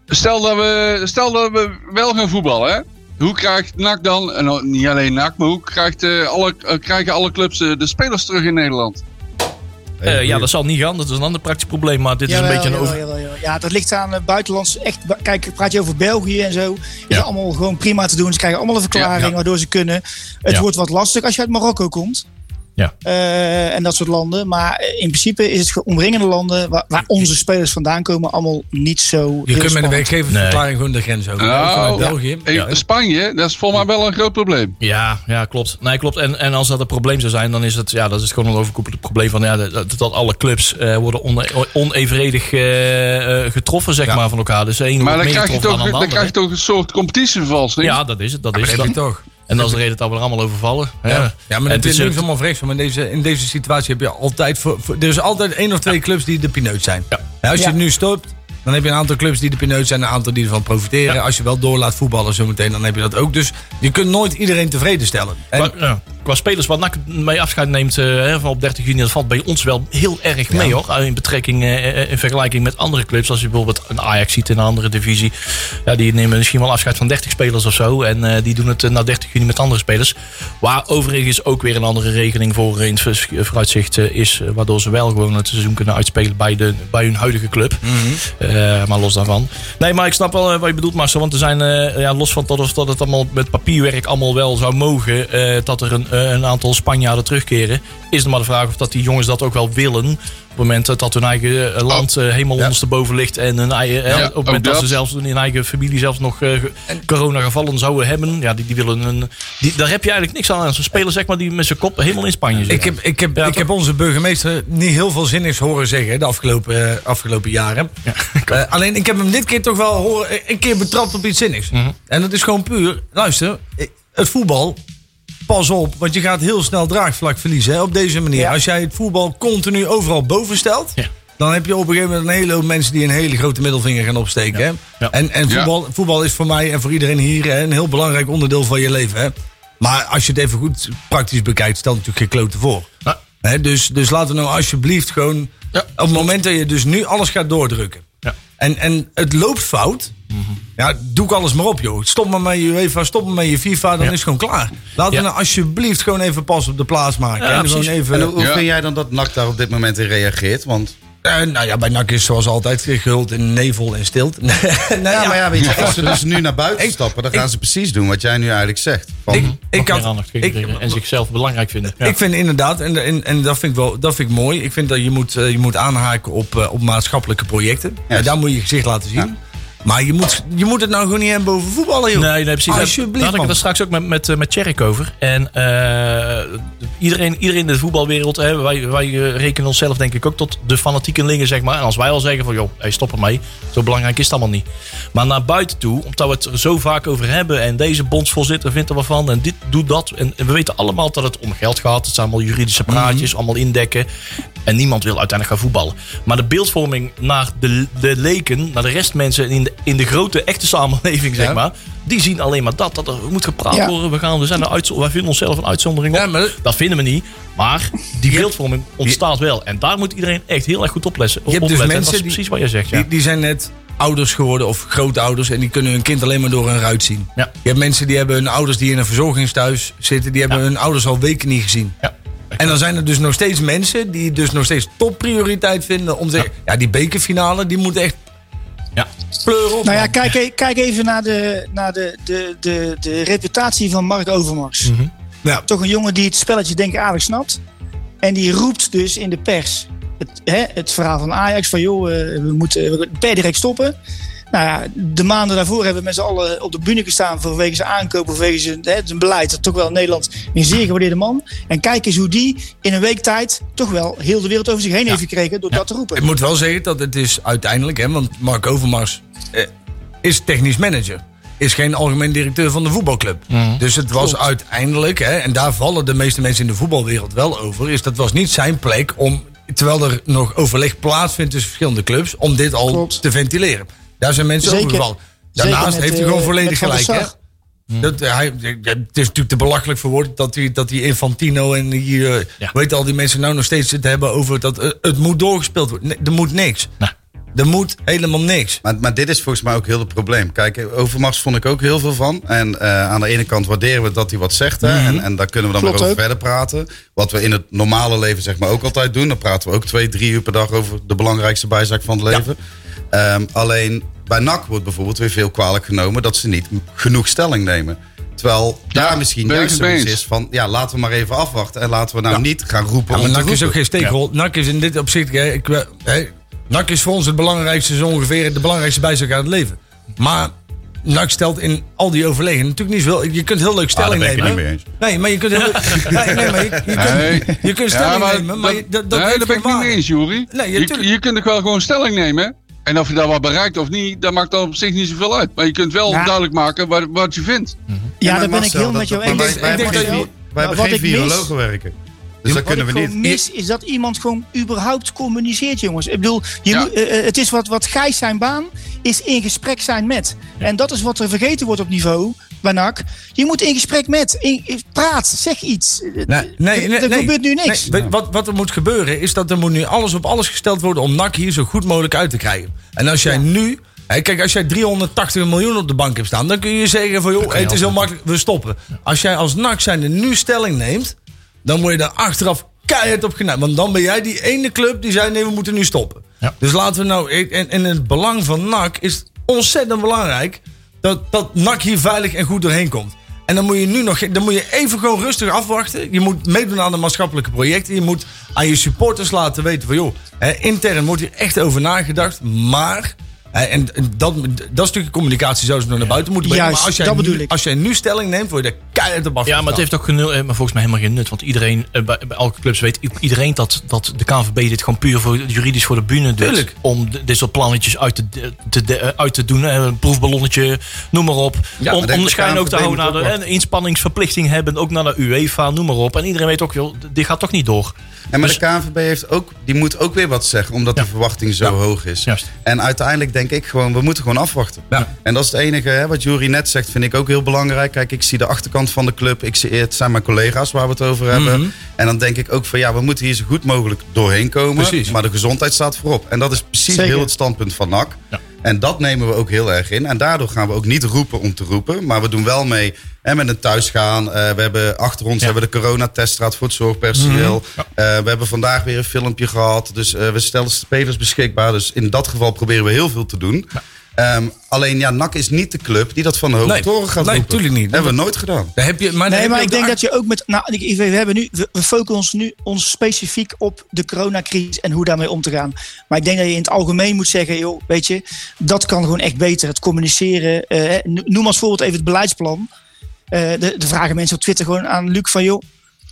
Stel dat, we, stel dat we wel gaan voetballen, hè? Hoe krijgt NAC dan, en nou, niet alleen NAC, maar hoe krijgt, eh, alle, eh, krijgen alle clubs eh, de spelers terug in Nederland? Eh, ja, dat zal niet gaan. Dat is een ander praktisch probleem. Maar dit is een beetje een over... jawel, jawel. Ja, dat ligt aan uh, buitenlands. Echt, kijk, praat je over België en zo. Is Ja. allemaal gewoon prima te doen. Ze krijgen allemaal een verklaring Ja, ja. waardoor ze kunnen. Het Ja. wordt wat lastig als je uit Marokko komt. Ja. Eh, en dat soort landen. Maar in principe is het voor omringende landen waar, waar onze spelers vandaan komen, allemaal niet zo. Je kunt met een werkgeversverklaring gewoon de grens over. Nou, ja. België. Ja. Spanje, dat is volgens mij wel een groot probleem. Ja, ja, klopt. Nee, klopt. En, en als dat een probleem zou zijn, dan is het, ja, dat is gewoon een overkoepelend probleem van ja, dat, dat alle clubs eh, worden on, onevenredig eh, getroffen, zeg Ja. maar, van elkaar. Dus ene Maar wordt dan meer krijg je toch, dan dan krijg je toch een soort competitievervalsing. Ja, dat is het. Dat is Dat het. heb je toch. En dat is de reden dat we er allemaal over vallen. Ja, Ja, ja maar het is links allemaal of rechts. Maar in deze, in deze situatie heb je altijd... Voor, voor- er is altijd één of twee clubs die de pineut zijn. Ja. Ja, als je Ja. het nu stopt, dan heb je een aantal clubs die de pineut zijn. Een aantal die ervan profiteren. Als je wel door laat voetballen zometeen, dan heb je dat ook. Dus je kunt nooit iedereen tevreden stellen. En, Qua, ja, qua spelers wat NAC mee afscheid neemt eh, van op 30 juni, dat valt bij ons wel heel erg mee hoor. In betrekking, eh, eh, in vergelijking met andere clubs. Als je bijvoorbeeld een Ajax ziet in een andere divisie. Ja, die nemen misschien wel afscheid van 30 spelers of zo. En eh, die doen het eh, na 30 juni met andere spelers. Waar overigens ook weer een andere regeling voor in het vooruitzicht eh, is. eh, Waardoor ze wel gewoon het seizoen kunnen uitspelen bij, de, bij hun huidige club. Eh, maar los daarvan. Nee, maar ik snap wel eh, wat je bedoelt, Marcel. Want er zijn, eh, ja, los van dat, of dat het allemaal met papierwerk allemaal wel zou mogen. dat er een, een aantal Spanjaarden terugkeren. Is er maar de vraag of dat die jongens dat ook wel willen. Op het moment dat hun eigen eh, land eh, helemaal ondersteboven ligt. En hun eigen, eh, Ja, op het moment dat ze zelfs in hun eigen familie zelfs nog eh, ge- coronagevallen zouden hebben. Ja, die, die willen een. Die, daar heb je eigenlijk niks aan. Ze spelen zeg maar die met zijn kop helemaal in Spanje zitten. Ik heb, ik, heb, Ja, ik heb onze burgemeester niet heel veel zinnigs horen zeggen de afgelopen, eh, afgelopen jaren. Eh, alleen ik heb hem dit keer toch wel horen, eh, een keer betrapt op iets zinnigs. Mhm. En dat is gewoon puur, luister, eh, het voetbal, pas op, want je gaat heel snel draagvlak verliezen hè, op deze manier. Ja. Als jij het voetbal continu overal boven stelt, Ja. dan heb je op een gegeven moment een hele hoop mensen die een hele grote middelvinger gaan opsteken. Hè? Ja. En, en Ja. voetbal, voetbal is voor mij en voor iedereen hier hè, een heel belangrijk onderdeel van je leven. Hè? Maar als je het even goed praktisch bekijkt, stelt natuurlijk geen klote voor. Hè, dus, dus laten we nou alsjeblieft gewoon... Ja. Op het moment dat je dus nu alles gaat doordrukken. En, en het loopt fout. Ja, doe ik alles maar op, joh. Stop maar met je UEFA, stop maar met je FIFA, dan Ja. is het gewoon klaar. Laten Ja. we nou alsjeblieft gewoon even pas op de plaats maken. Ja, en gewoon even... En hoe, hoe Ja. vind jij dan dat NAC daar op dit moment in reageert? Want Eh, nou ja, bij NAC is zoals altijd gehuld in nevel en stilte. nou, ja, maar ja, weet je, als ze dus nu naar buiten Ik- stappen, dan ik- gaan ze precies doen wat jij nu eigenlijk zegt. Van, Ik, ik, meer had, aandacht ik, en zichzelf belangrijk vinden. Ja. ik vind inderdaad, en, en, en dat, vind ik wel, dat vind ik mooi. Ik vind dat je moet, eh, je moet aanhaken op, eh, op maatschappelijke projecten. Yes. En daar moet je je gezicht laten zien. Maar je moet, je moet het nou gewoon niet hebben boven voetballen, joh. Nee, nee, precies. Alsjeblieft, Daar had ik het straks ook met, met, eh, met Tjerk over. En eh, iedereen, iedereen in de voetbalwereld, hè, wij, wij eh, rekenen onszelf denk ik ook tot de fanatiekelingen, zeg maar. En als wij al zeggen van, joh, hey, stop ermee. Zo belangrijk is het allemaal niet. Maar naar buiten toe, omdat we het er zo vaak over hebben. En deze bondsvoorzitter vindt er wat van. En dit doet dat. En, en we weten allemaal dat het om geld gaat. Het zijn allemaal juridische praatjes, allemaal indekken. En niemand wil uiteindelijk gaan voetballen. Maar de beeldvorming naar de, de leken, naar de restmensen in de, in de grote echte samenleving, zeg Ja. maar. Die zien alleen maar dat. Dat er moet gepraat Ja. worden. We, gaan, we zijn een wij vinden onszelf een uitzondering op. Ja, maar- Dat vinden we niet. Maar die beeldvorming ontstaat wel. En daar moet iedereen echt heel erg goed opletten. Je hebt dus opletten. Mensen dat is die- precies wat je zegt. Die, die zijn net ouders geworden of grootouders en die kunnen hun kind alleen maar door een ruit zien. Ja. Je hebt mensen die hebben hun ouders die in een verzorgingstehuis zitten, die hebben Ja. hun ouders al weken niet gezien. Ja. En dan zijn er dus nog steeds mensen die dus nog steeds topprioriteit vinden om te zeggen, ja, die bekerfinale die moet echt Ja. pleuren op. Nou ja, kijk, e- kijk even naar, de, naar de, de, de, de reputatie van Mark Overmars. Ja. Toch een jongen die het spelletje denk ik aardig snapt. En die roept dus in de pers het, hè, het verhaal van Ajax van joh, eh, we moeten we per direct stoppen. Nou ja, de maanden daarvoor hebben we met z'n allen op de bühne gestaan vanwege zijn aankopen, vanwege zijn, hè, zijn beleid. Dat toch wel in Nederland een zeer gewaardeerde man. En kijk eens hoe die in een week tijd toch wel heel de wereld over zich heen heeft gekregen door dat te roepen. Ik moet wel zeggen dat het is uiteindelijk, hè, want Mark Overmars eh, is technisch manager. Is geen algemeen directeur van de voetbalclub. Dus het was Klopt. uiteindelijk, hè, en daar vallen de meeste mensen in de voetbalwereld wel over, is dat was niet zijn plek om, terwijl er nog overleg plaatsvindt tussen verschillende clubs, om dit al Klopt. te ventileren. Daar zijn mensen Zeker. overgevallen. Daarnaast met, heeft hij eh, gewoon volledig gelijk. Hè? Sar. Dat, hij, het is natuurlijk te belachelijk voor woord dat die, dat die Infantino en die, eh, Ja. weet al die mensen nou nog steeds het hebben over dat eh, het moet doorgespeeld worden. Nee, er moet niks. Nou. Er moet helemaal niks. Maar, maar dit is volgens mij ook heel het probleem. Kijk, Overmars vond ik ook heel veel van. En eh, aan de ene kant waarderen we dat hij wat zegt. Hè? en, en daar kunnen we dan Klopt weer over ook. verder praten. Wat we in het normale leven zeg maar ook altijd doen. Dan praten we ook twee, drie uur per dag over de belangrijkste bijzaak van het leven. Ehm, alleen bij NAC wordt bijvoorbeeld weer veel kwalijk genomen dat ze niet genoeg stelling nemen. Terwijl Ja, daar misschien juist zoiets eens. is van... ja, laten we maar even afwachten. En laten we nou niet gaan roepen Ja, maar om te NAC is ook geen steekrol. NAC is in dit opzicht... Hè, ik, eh, hè, NAC is voor ons het belangrijkste, zo ongeveer de belangrijkste bijzaak uit het leven. Maar NAC stelt in al die overleggen natuurlijk niet veel... Je kunt heel leuk stelling daar ben ik nemen. het niet Nee, maar je kunt heel nee, nee, maar je, je kunt, Nee. je kunt Ja, stelling maar nemen, maar dat, dat nee, daar ben ik niet mee eens, Jury. Nee, je, je kunt ook wel gewoon stelling nemen. En of je daar wat bereikt of niet, dat maakt dan op zich niet zoveel uit. Maar je kunt wel Ja. duidelijk maken wat, wat je vindt. Ja, maar daar ben ik heel met jou eens. Wij, wij wij Maar hebben wat geen virologen werken. Dus dat Wat kunnen ik we niet. mis is dat iemand gewoon überhaupt communiceert, jongens. Ik bedoel, je Ja. moet, eh, eh, het is wat, wat Gijs zijn baan is in gesprek zijn met. En dat is wat er vergeten wordt op niveau bij NAC. Je moet in gesprek met. In, praat, zeg iets. Nee, nee, nee, er nee. gebeurt nu niks. Nee, wat, wat er moet gebeuren is dat er moet nu alles op alles gesteld worden om NAC hier zo goed mogelijk uit te krijgen. En als jij nu... Kijk, als jij 380 miljoen op de bank hebt staan, dan kun je zeggen van joh, het is heel makkelijk, we stoppen. Als jij als NAC zijnde nu stelling neemt, dan word je daar achteraf keihard op genaaid. Want dan ben jij die ene club die zei nee, we moeten nu stoppen. Ja. Dus laten we nou, en, en het belang van NAC is ontzettend belangrijk dat, dat NAC hier veilig en goed doorheen komt. En dan moet je nu nog, dan moet je even gewoon rustig afwachten. Je moet meedoen aan de maatschappelijke projecten. Je moet aan je supporters laten weten van joh, intern wordt hier echt over nagedacht. Maar, en dat, dat stukje communicatie zouden ze naar buiten moeten brengen. Juist, maar als jij, dat nu, bedoel ik. als jij nu stelling neemt, word je er keihard op Ja, maar het heeft ook genul, eh, maar volgens mij helemaal geen nut. Want iedereen, eh, bij, bij elke clubs weet iedereen dat, dat de KNVB dit gewoon puur voor, juridisch voor de bühne doet. Tuurlijk. Om dit soort plannetjes uit te, te, te- eh, uit te doen. eh, Een proefballonnetje, noem maar op. Ja, om om de schijn ook te houden naar ook de wat. en inspanningsverplichting hebben. Ook naar de UEFA, noem maar op. En iedereen weet ook, joh, dit gaat toch niet door. En maar Dus- de KNVB heeft ook, die moet ook weer wat zeggen, omdat Ja. de verwachting zo hoog is. Juist. En uiteindelijk denk ik gewoon, we moeten gewoon afwachten. Ja. En dat is het enige, hè, wat Jury net zegt, vind ik ook heel belangrijk. Kijk, ik zie de achterkant van de club, ik zie, het zijn mijn collega's waar we het over hebben. Mhm. En dan denk ik ook van, ja, we moeten hier zo goed mogelijk doorheen komen. Precies. Maar de gezondheid staat voorop. En dat is precies Zeker. heel het standpunt van NAC. Ja. En dat nemen we ook heel erg in. En daardoor gaan we ook niet roepen om te roepen. Maar we doen wel mee hè, met een thuisgaan. Eh, we hebben achter ons Ja. hebben we de coronateststraat voor het zorgpersoneel. Eh, we hebben vandaag weer een filmpje gehad. Dus eh, we stellen spelers beschikbaar. Dus in dat geval proberen we heel veel te doen. Ehm, alleen ja, NAC is niet de club die dat van de hoge Nee, toren gaat nee, roepen. tuurlijk niet. Hebben we nooit gedaan. Daar heb je, maar Nee, heb maar je ik denk de dat je ook met. Nou, we, hebben nu, we, we focussen ons nu ons specifiek op de coronacrisis en hoe daarmee om te gaan. Maar ik denk dat je in het algemeen moet zeggen, joh, weet je, dat kan gewoon echt beter. Het communiceren. eh, no- noem als voorbeeld even het beleidsplan. Eh, de, de vragen mensen op Twitter gewoon aan Luc van, joh,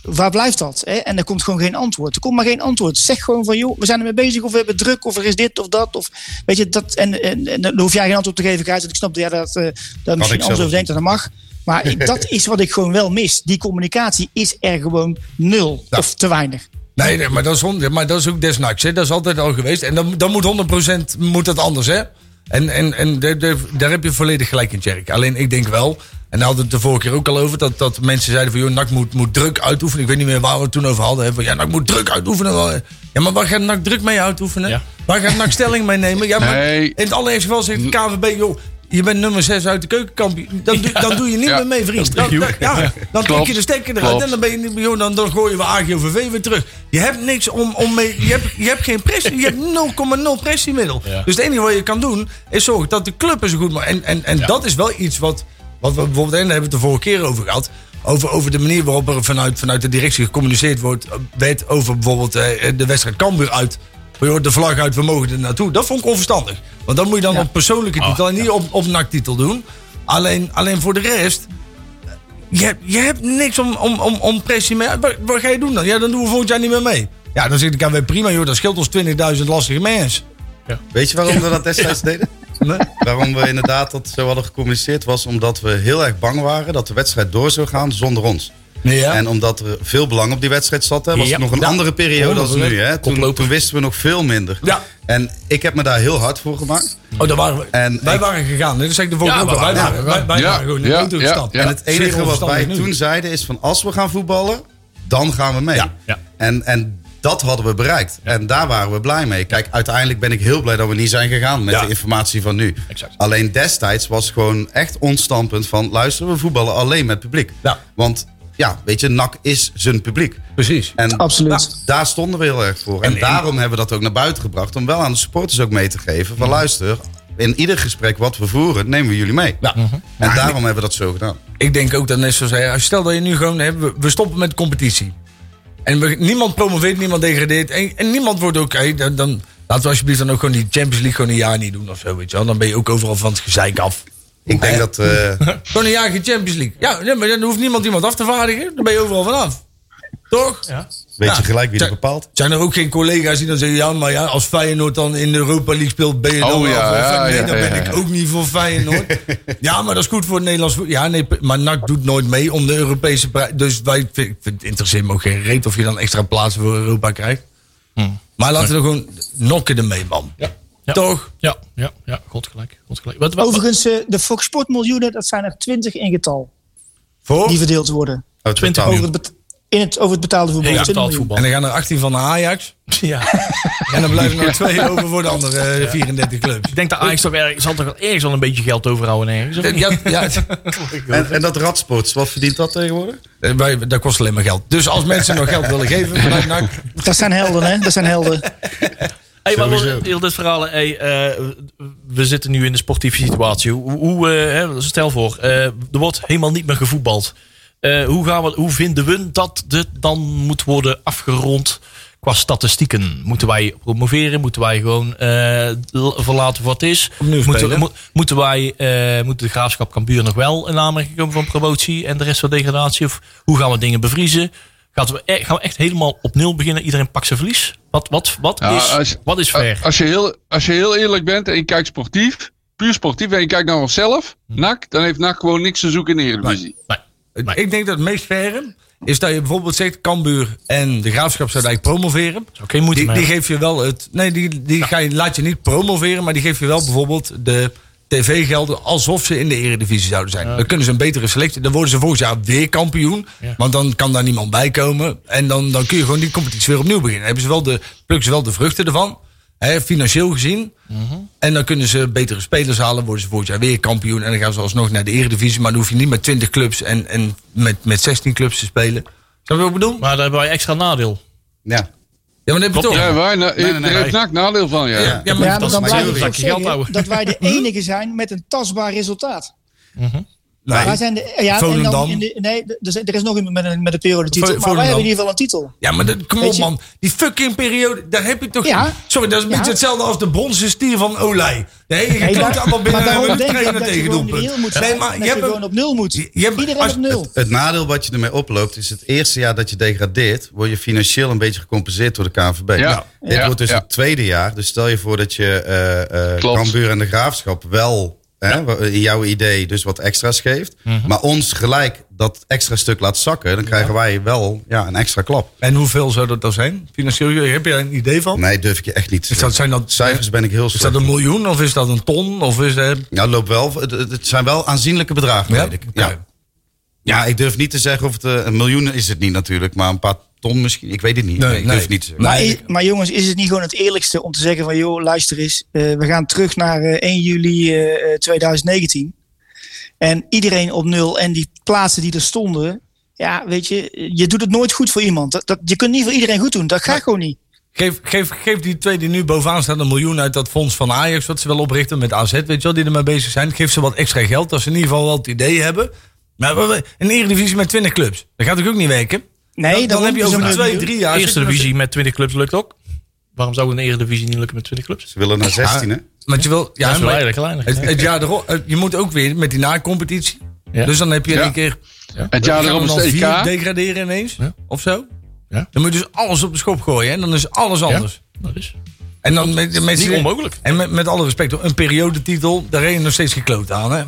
waar blijft dat? Hè? En er komt gewoon geen antwoord. Er komt maar geen antwoord. Zeg gewoon van, joh, we zijn ermee bezig of we hebben druk of er is dit of dat. Of, weet je, dat en, en, en dan hoef jij geen antwoord te geven, Gijs. want Ik snap dat jij dat, eh, daar misschien anders over denkt en dat mag. Maar dat is wat ik gewoon wel mis. Die communicatie is er gewoon nul of te weinig. Nee, nee, maar dat is, maar dat is ook desnaks. Hè. Dat is altijd al geweest. En dan, dan moet 100% moet dat anders, hè? En, en, en de- daar heb je volledig gelijk in, Tjerk. Alleen ik denk wel, en daar hadden we het de vorige keer ook al over, dat, dat mensen zeiden van, joh, NAC moet, moet druk uitoefenen. Ik weet niet meer waar we het toen over hadden. Hè. Van, ja, NAC moet druk uitoefenen. Ja, maar waar gaat NAC druk mee uitoefenen? Ja. Waar gaat NAC stelling mee nemen? Ja, maar Nee. in het allereerste geval zegt de KVB, joh, je bent nummer 6 uit de keukenkampioen. Dan, doe- dan doe je niet Ja. meer mee, vriend. Dan, dan- ja, dan trek Klopt. je de stekker eruit Klopt. en dan, ben je, niet- joh, dan, dan gooien we AGOVV weer terug. Je hebt niks om, om mee. Je hebt, je hebt geen pressie. Je hebt 0,0 pressiemiddel. Ja. Dus het enige wat je kan doen is zorgen dat de club er zo goed maakt. En, en, en dat is wel iets wat, wat we bijvoorbeeld, en daar hebben we het de vorige keer over gehad. Over, over de manier waarop er vanuit, vanuit de directie gecommuniceerd wordt. eh, werd over bijvoorbeeld eh, de wedstrijd Cambuur uit. Van, joh, De vlag uit, we mogen er naartoe. Dat vond ik onverstandig. Want dan moet je dan op persoonlijke titel en niet op, op NAC-titel doen. Alleen, alleen voor de rest. Je, hebt- je hebt niks om, om, om, om pressie mee. Wat, wat ga je doen dan? Ja, dan doen we volgend jaar niet meer mee. Ja, dan zegt de KW prima, joh, dat scheelt ons 20.000 lastige mensen. Weet je waarom we dat destijds deden? Nee? Waarom we inderdaad dat zo hadden gecommuniceerd was omdat we heel erg bang waren dat de wedstrijd door zou gaan zonder ons. Nee, ja. En omdat er veel belang op die wedstrijd zat, hè, was Ja. het nog een Ja. andere periode dan nu. Hè. Toen, wisten we nog veel minder. Ja. En ik heb me daar heel hard voor gemaakt. Oh, daar waren we. En wij ik- waren gegaan. Dat zeg ik de ook al. Wij waren- waren, wij, wij Ja, waren gewoon in de auto gestapt. ja. En het enige wat wij nu. toen zeiden is van als we gaan voetballen, dan gaan we mee. Ja. Ja. En, en dat hadden we bereikt. En daar waren we blij mee. Kijk, uiteindelijk ben ik heel blij dat we niet zijn gegaan met Ja. de informatie van nu. Exact. Alleen destijds was het gewoon echt ons standpunt van luister, we voetballen alleen met publiek. Ja. Want ja, weet je, NAC is zijn publiek. Precies. En Absoluut. daar stonden we heel erg voor. En, En- daarom hebben we dat ook naar buiten gebracht. Om wel aan de supporters ook mee te geven. Van luister, in ieder gesprek wat we voeren, nemen we jullie mee. Ja. En daarom hebben we dat zo gedaan. Ik denk ook dat net zoals stel dat je nu gewoon, we, we stoppen met de competitie. En we, niemand promoveert, niemand degradeert. En, en niemand wordt ook, dan, dan laten we alsjeblieft dan ook gewoon die Champions League gewoon een jaar niet doen of zo, weet je wel. Dan ben je ook overal van het gezeik af. Ik denk dat... eh, Gewoon een jaar geen Champions League. Ja, nee, maar dan hoeft niemand iemand af te vaardigen. Dan ben je overal vanaf. Toch? Ja. weet je Ja. gelijk wie dat Zijn- bepaalt. Zijn er ook geen collega's die dan zeggen... ja, maar ja, als Feyenoord dan in de Europa League speelt... ben je dan Oh, ja? Nee, ja, dan ben ja. ik ook niet voor Feyenoord. ja, maar dat is goed voor het Nederlands Ja, nee, maar NAC doet nooit mee om de Europese prijs. Dus wij, vind, het interesseert me ook geen reet... of je dan extra plaatsen voor Europa krijgt. Maar laten we er gewoon nokken ermee, man. Ja. Toch? Ja, ja, ja. God gelijk. God gelijk. Wat, wat, Overigens, eh, de Fox Sport miljoenen, dat zijn er 20 in getal. Voor? Die verdeeld worden. Oh, 20 totaal. Over het, in het, over het betaalde voetbal. ja, 20 betaald miljoen. voetbal. En dan gaan er 18 van naar Ajax. Ja. En dan blijven er nog twee over voor de andere eh, 34 clubs. Ik denk dat Ajax toch ergens, zal toch wel ergens wel een beetje geld overhouden ergens. niet? Ja, ja, En, en dat radsports, wat verdient dat tegenwoordig? Eh, wij- dat kost alleen maar geld. Dus als mensen nog geld willen geven vanuit NAC... Dat zijn helden, hè? Dat zijn helden. Hey, maar heel dit verhaal. Hey, eh, we zitten nu in de sportieve situatie. Hoe, hoe eh, stel voor, eh, er wordt helemaal niet meer gevoetbald. Eh, hoe, gaan we, hoe vinden we dat dit dan moet worden afgerond qua statistieken? Moeten wij promoveren? Moeten wij gewoon eh, verlaten wat is? Moeten, mo- moeten wij, eh, moet de graafschap Cambuur nog wel in aanmerking komen van promotie en de rest van degradatie? Of hoe gaan we dingen bevriezen? Gaan we, e- gaan we echt helemaal op nul beginnen? Iedereen pakt zijn verlies? Wat, wat, wat, Ja, is, als- wat is fair? Als je, heel, als je heel eerlijk bent en je kijkt sportief, puur sportief, en je kijkt naar onszelf, NAC, dan heeft NAC gewoon niks te zoeken in de Eredivisie. Nee. Nee. Ik denk dat het meest faire is dat je bijvoorbeeld zegt... Cambuur en de Graafschap zouden eigenlijk promoveren. Geen moeite Die, die geef je wel het... Nee, die, die ga je, laat je niet promoveren... maar die geef je wel bijvoorbeeld de tv-gelden... alsof ze in de eredivisie zouden zijn. Dan kunnen ze een betere selectie... Dan worden ze volgend jaar weer kampioen. Ja. Want dan kan daar niemand bij komen. En dan, dan kun je gewoon die competitie weer opnieuw beginnen. Dan hebben ze wel de, plukken ze wel de vruchten ervan. Hè, financieel gezien. En dan kunnen ze betere spelers halen. Worden ze volgend jaar weer kampioen. En dan gaan ze alsnog naar de eredivisie. Maar dan hoef je niet met 20 clubs en, en met, met 16 clubs te spelen. Snap je wat ik bedoel? Maar daar hebben wij extra nadeel. Ja. Ja, maar dat heb je toch. Ja, wij, nou, nee, nee, heeft nee. Nadeel van, ja. Ja, Ja, maar maar dat dan is blijf ik geld houden. dat wij de enige zijn met een tastbaar resultaat. Nee. Wij zijn de, ja, en Volendam. dan in de, nee, er is, er is nog iemand met een, met een periodetitel. Maar wij Volendam. hebben in ieder geval een titel. Ja, maar dat, kom op man. Die fucking periode, daar heb je toch... Ja. Sorry, dat is een Ja. beetje hetzelfde als de bronzen stier van Olij. Nee, je Nee, daar- allemaal binnen maar en trainen tegen doelpunt. moet zijn. Nee, maar je je hebt gewoon op nul moet. Je- hebt- Iedereen als- op nul. Het nadeel wat je ermee oploopt is het eerste jaar dat je degradeert, word je financieel een beetje gecompenseerd door de KNVB. Ja. Dit Ja. wordt dus Ja. het tweede jaar. Dus stel je voor dat je eh eh Klopt. Cambuur en de Graafschap wel hè, in jouw idee dus wat extra's geeft. Mhm. Maar ons gelijk dat extra stuk laat zakken, dan krijgen wij wel ja, een extra klap. En hoeveel zou dat dan zijn? Financieel, heb je een idee van? Nee, durf ik je echt niet te Is dat, zijn dat, Cijfers ben ik heel is slecht. dat een miljoen of is dat een ton? Of is dat... Ja, het loopt wel. Het, zijn wel aanzienlijke bedragen, Ja? weet ik. Ja. ja, ik durf niet te zeggen of het eh, een miljoen is het niet natuurlijk, maar een paar ton misschien. Ik weet het niet. Nee, Nee, ik nee. durf het niet te. Maar, maar jongens, is het niet gewoon het eerlijkste om te zeggen van... joh, luister eens, eh, we gaan terug naar eh, 1 juli eh, eh, 2019. En iedereen op nul en die plaatsen die er stonden... Ja, weet je, je doet het nooit goed voor iemand. Dat, dat, je kunt niet voor iedereen goed doen. Dat gaat gewoon niet. Geef, geef, geef die twee die nu bovenaan staan een miljoen uit dat fonds van Ajax... wat ze wel oprichten met AZ, weet je wel, die ermee bezig zijn. Geef ze wat extra geld, dat ze in ieder geval wel het idee hebben. Maar een eredivisie met 20 clubs, dat gaat ook niet werken. Nee, dan, heb je over een twee, drie jaar... Eerste divisie met 20 clubs lukt ook. Waarom zou een eredivisie niet lukken met 20 clubs? Ze willen naar 16, hè? Want je wil... Ja, dat is wel eigenlijk weinig. het, het jaar erop, je moet ook weer met die na-competitie. Ja. Dus dan heb je in één keer... Het jaar erop is het EK. degraderen ineens? Ja. Of zo? Ja. Dan moet je dus alles op de schop gooien. En dan is alles anders. Dat is En dan met, met, niet onmogelijk. En met, met alle respect, een periodetitel, daar reden je nog steeds gekloot aan. Hè?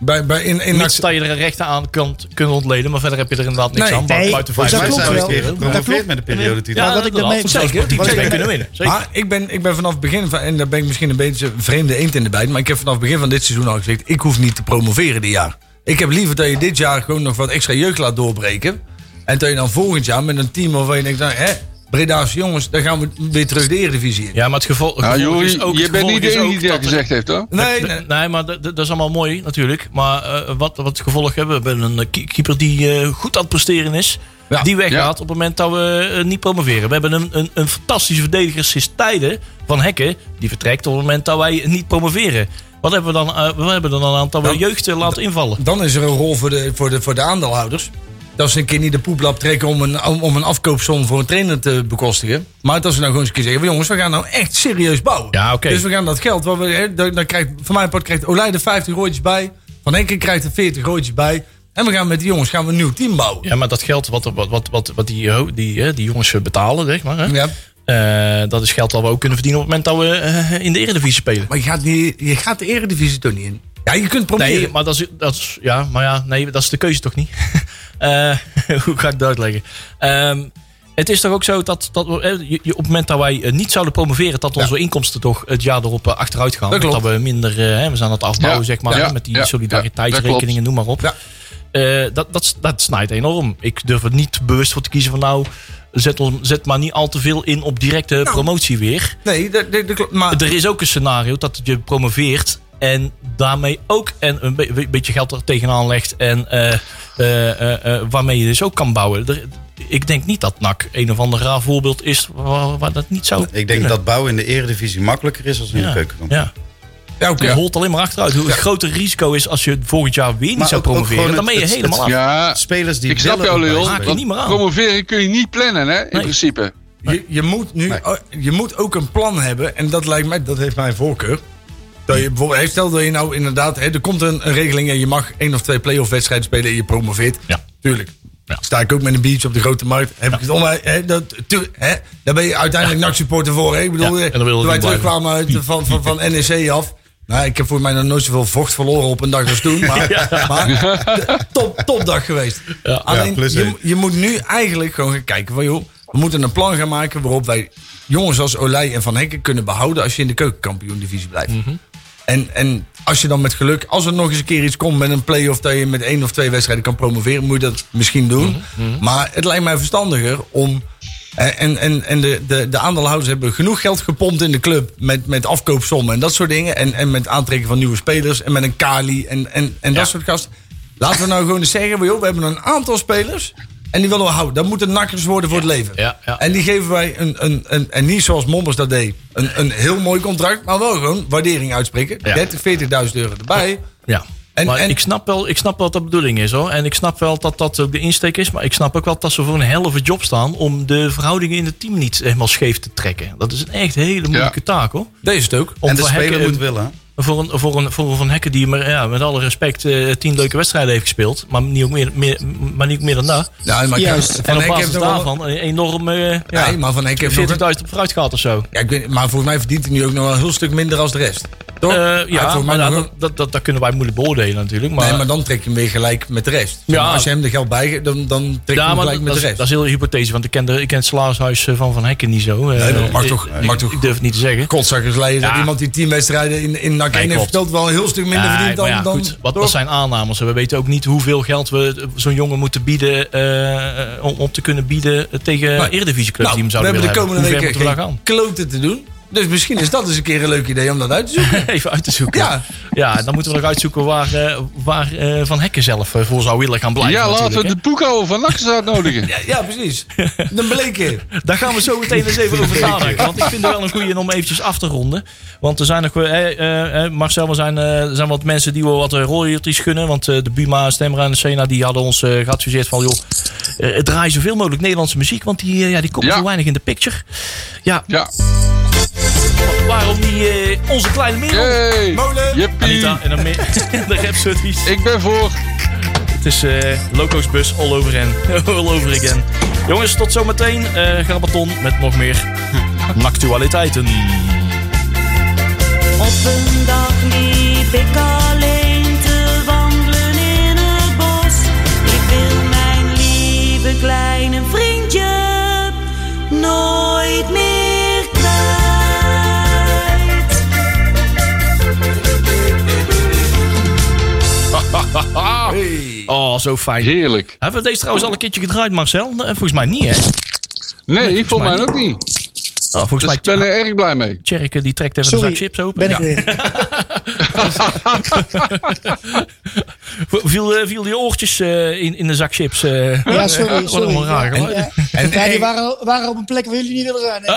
Bij, bij, in, in, dat je er een rechten aan kunt, kunt ontleden, maar verder heb je er inderdaad niks Nee. aan. Nee, buiten vijf Wij klopt zijn Dat gepromoveerd klopt. met de periodetitel. Ja, Maar wat ik daarmee- zeker, wat ik kunnen winnen. Maar ik ben, ik ben vanaf het begin van, en daar ben ik misschien een beetje een vreemde eend in de bijt, maar ik heb vanaf het begin van dit seizoen al gezegd, ik hoef niet te promoveren dit jaar. Ik heb liever dat je dit jaar gewoon nog wat extra jeugd laat doorbreken. En dat je dan volgend jaar met een team waarvan je denkt, nou, hè, Breda's jongens, dan gaan we weer terug de Eredivisie in. Ja, maar het gevolg is ook... je bent niet de enige die dat gezegd heeft, hoor. Nee, Nee, nee. maar dat, is allemaal mooi natuurlijk. Maar eh, wat, wat het gevolg hebben, we hebben een eh, ke- keeper die eh, goed aan het presteren is. Ja. Die weggaat Ja. op het moment dat we niet promoveren. We hebben een, een, een fantastische verdediger sinds tijden van Hekken. Die vertrekt op het moment dat wij niet promoveren. Wat hebben we dan? eh, we hebben dan een aantal Dan- jeugd laten invallen. Dan is er een rol voor de, voor de, voor de aandeelhouders. Dat ze een keer niet de poeplap trekken om een, om, om een afkoopsom voor een trainer te bekostigen. Maar dat ze nou gewoon eens een keer zeggen: van, jongens, we gaan nou echt serieus bouwen. Ja, oké. Dus we gaan dat geld, wat we, hè, dan, dan krijgt, voor mijn part krijgt Olij er 50 rooitjes bij. Van Enkel krijgt er 40 rooitjes bij. En we gaan met die jongens gaan we een nieuw team bouwen. Ja, maar dat geld wat, wat, wat, wat, wat die, die, die jongens betalen, zeg maar. Hè? Ja. Eh, dat is geld dat we ook kunnen verdienen op het moment dat we eh, in de Eredivisie spelen. Maar je gaat, niet, je gaat de eredivisie toch niet in? Ja, je kunt proberen. Nee, maar dat is, dat is, ja, maar ja, nee, dat is de keuze toch niet? Eh, hoe ga ik dat uitleggen? Ehm, het is toch ook zo dat, dat we, eh, op het moment dat wij eh, niet zouden promoveren, dat onze inkomsten toch het jaar erop achteruit gaan. Dat we minder, hè, we zijn aan het afbouwen, Ja, zeg maar, ja, met die solidariteitsrekeningen, noem maar op. Ja. Dat, dat, dat snijdt enorm. Ik durf er niet bewust voor te kiezen van nou, zet, ons, zet maar niet al te veel in op directe Nou. promotie weer. Nee. Maar Er is ook een scenario dat je promoveert en daarmee ook en een be- beetje geld er tegenaan legt en eh, eh, eh, waarmee je dus ook kan bouwen. Er- ik denk niet dat NAC een of ander raar voorbeeld is waar, waar dat niet zou Ik denk kunnen. dat bouwen in de eredivisie makkelijker is dan in de ja, keukenkamp. ja. ja, oké. Het holt alleen maar achteruit. Hoe groter risico is als je volgend jaar weer niet Maar zou ook- promoveren, dan ben je het- helemaal af. Ja, Spelers die ik snap jou, Leon. je niet meer aan. Promoveren kun je niet plannen, hè, in Nee. principe. Je, je, moet nu, Nee. je moet ook een plan hebben. En dat lijkt mij, dat heeft mijn voorkeur. Dat je bijvoorbeeld, stel dat je nou inderdaad, hè, er komt een, een regeling en je mag één of twee play-off wedstrijden spelen en je promoveert. Ja. Tuurlijk. Ja. Sta ik ook met een biertje op de grote markt. Heb ik het om, hè, dat, tu- hè, daar ben je uiteindelijk NAC-supporter voor. Hè? Ik bedoel, Ja, en eh, dan toen wij terugkwamen uit, van, van, van NEC af. Nou, ik heb voor mij nog nooit zoveel vocht verloren op een dag als toen. Maar, maar top, topdag geweest. Ja. Alleen, Ja, je, je moet nu eigenlijk gewoon gaan kijken van joh, we moeten een plan gaan maken waarop wij jongens als Olij en Van Hekken kunnen behouden als je in de keukenkampioen-divisie blijft. En, en als je dan met geluk, als er nog eens een keer iets komt met een play-off dat je met één of twee wedstrijden kan promoveren, moet je dat misschien doen. Maar het lijkt mij verstandiger om. En, en, en, en de, de, de aandeelhouders hebben genoeg geld gepompt in de club met, met afkoopsommen en dat soort dingen. En, en met aantrekken van nieuwe spelers en met een Kali en, en, en dat Ja. soort gasten. Laten we nou gewoon eens zeggen, we hebben een aantal spelers. En die willen we houden. Dat moeten nakkers worden voor het leven. Ja, ja. En die geven wij een, een, een, en niet zoals Mombers dat deed, een, een heel mooi contract, maar wel gewoon waardering uitspreken. Ja. 30, 40.000 euro erbij. Ja. En- maar en- ik, snap wel, ik snap wel dat de bedoeling is hoor. En ik snap wel dat dat ook de insteek is. Maar ik snap ook wel dat ze voor een helve job staan. om de verhoudingen in het team niet helemaal scheef te trekken. Dat is een echt hele moeilijke taak hoor. Deze is het ook. Om en de speler moet een- willen. Voor een, voor een, voor een Van Hekken die maar, ja, met alle respect eh, tien leuke wedstrijden heeft gespeeld. Maar niet, ook meer, meer, maar niet meer dan dat. Ja, maar Juist. Van En op basis wel- daarvan een enorm eh ja, Nee, maar Van Hek heeft 40.000 nog een- op vooruit gehad of zo. Ja, ik weet, maar volgens mij verdient hij nu ook nog wel een heel stuk minder als de rest. Toch? Eh, ja, maar nog dat, dat, dat, dat kunnen wij moeilijk beoordelen natuurlijk. Maar, nee, maar dan trek je hem weer gelijk met de rest. Zeg maar, Ja. als je hem de geld bijgeeft, dan, dan trek je ja, hem gelijk met de is, rest. dat is heel hypothese, want ik ken, de, ik ken het salarishuis van Van Hekken niet zo. Eh, Nee, dat mag ik- toch- ik, mag toch- ik durf het niet te zeggen. Kotzakkers leiden dat Ja. iemand die tien wedstrijden in, in NAC 1 heeft verteld wel een heel stuk minder Ja, verdient dan... ja, dan goed, wat, zijn aannames. We weten ook niet hoeveel geld we zo'n jongen moeten bieden eh, om, om te kunnen bieden tegen Nou, Eredivisieclubs Nou, die hem we zouden hebben de willen komende hebben. weken we geen daar gaan? kloten te doen. Dus misschien is dat eens een keer een leuk idee om dat uit te zoeken. Even uit te zoeken. Ja. ja, dan moeten we nog uitzoeken waar, eh, waar eh, Van Hekken zelf eh, voor zou willen gaan blijven. Ja, laten we de poekhouwer van Nakkers uitnodigen. Ja, ja precies. Dan bleken. hè. Daar gaan we zo meteen eens even over nadenken. Want ik vind het wel een goede om eventjes af te ronden. Want er zijn nog, eh, eh, Marcel, er zijn, eh, er zijn wat mensen die wel wat royalties gunnen. Want eh, de Buma, Stemra en de Sena die hadden ons geadviseerd van... joh, draai zoveel mogelijk Nederlandse muziek. Want die, ja, die komt Ja. zo weinig in de picture. Ja, Ja. Waarom die eh, onze kleine merel? Yay. Molen. Jippie. Anita en dan meer, de Rhapsodies. Ik ben voor. Het is eh Loco's Bus all over again. all over again. Jongens, tot zometeen. eh Grabaton met nog meer actualiteiten. Op een dag liep ik Oh, zo fijn. Heerlijk. Hebben we deze trouwens al een keertje gedraaid, Marcel? Volgens mij niet, hè? Nee, ik volgens mij ook niet. Oh, volgens Dus mij ik ben er erg blij mee. Tjerke die trekt even Sorry, de zak chips open. ben ik Ja. weer. Viel, eh, viel die oortjes eh, in, in de zak chips? eh? Ja, sorry. Wat sorry. raar. Ja. En, Ja, die waren, waren op een plek waar jullie niet willen zijn. ik.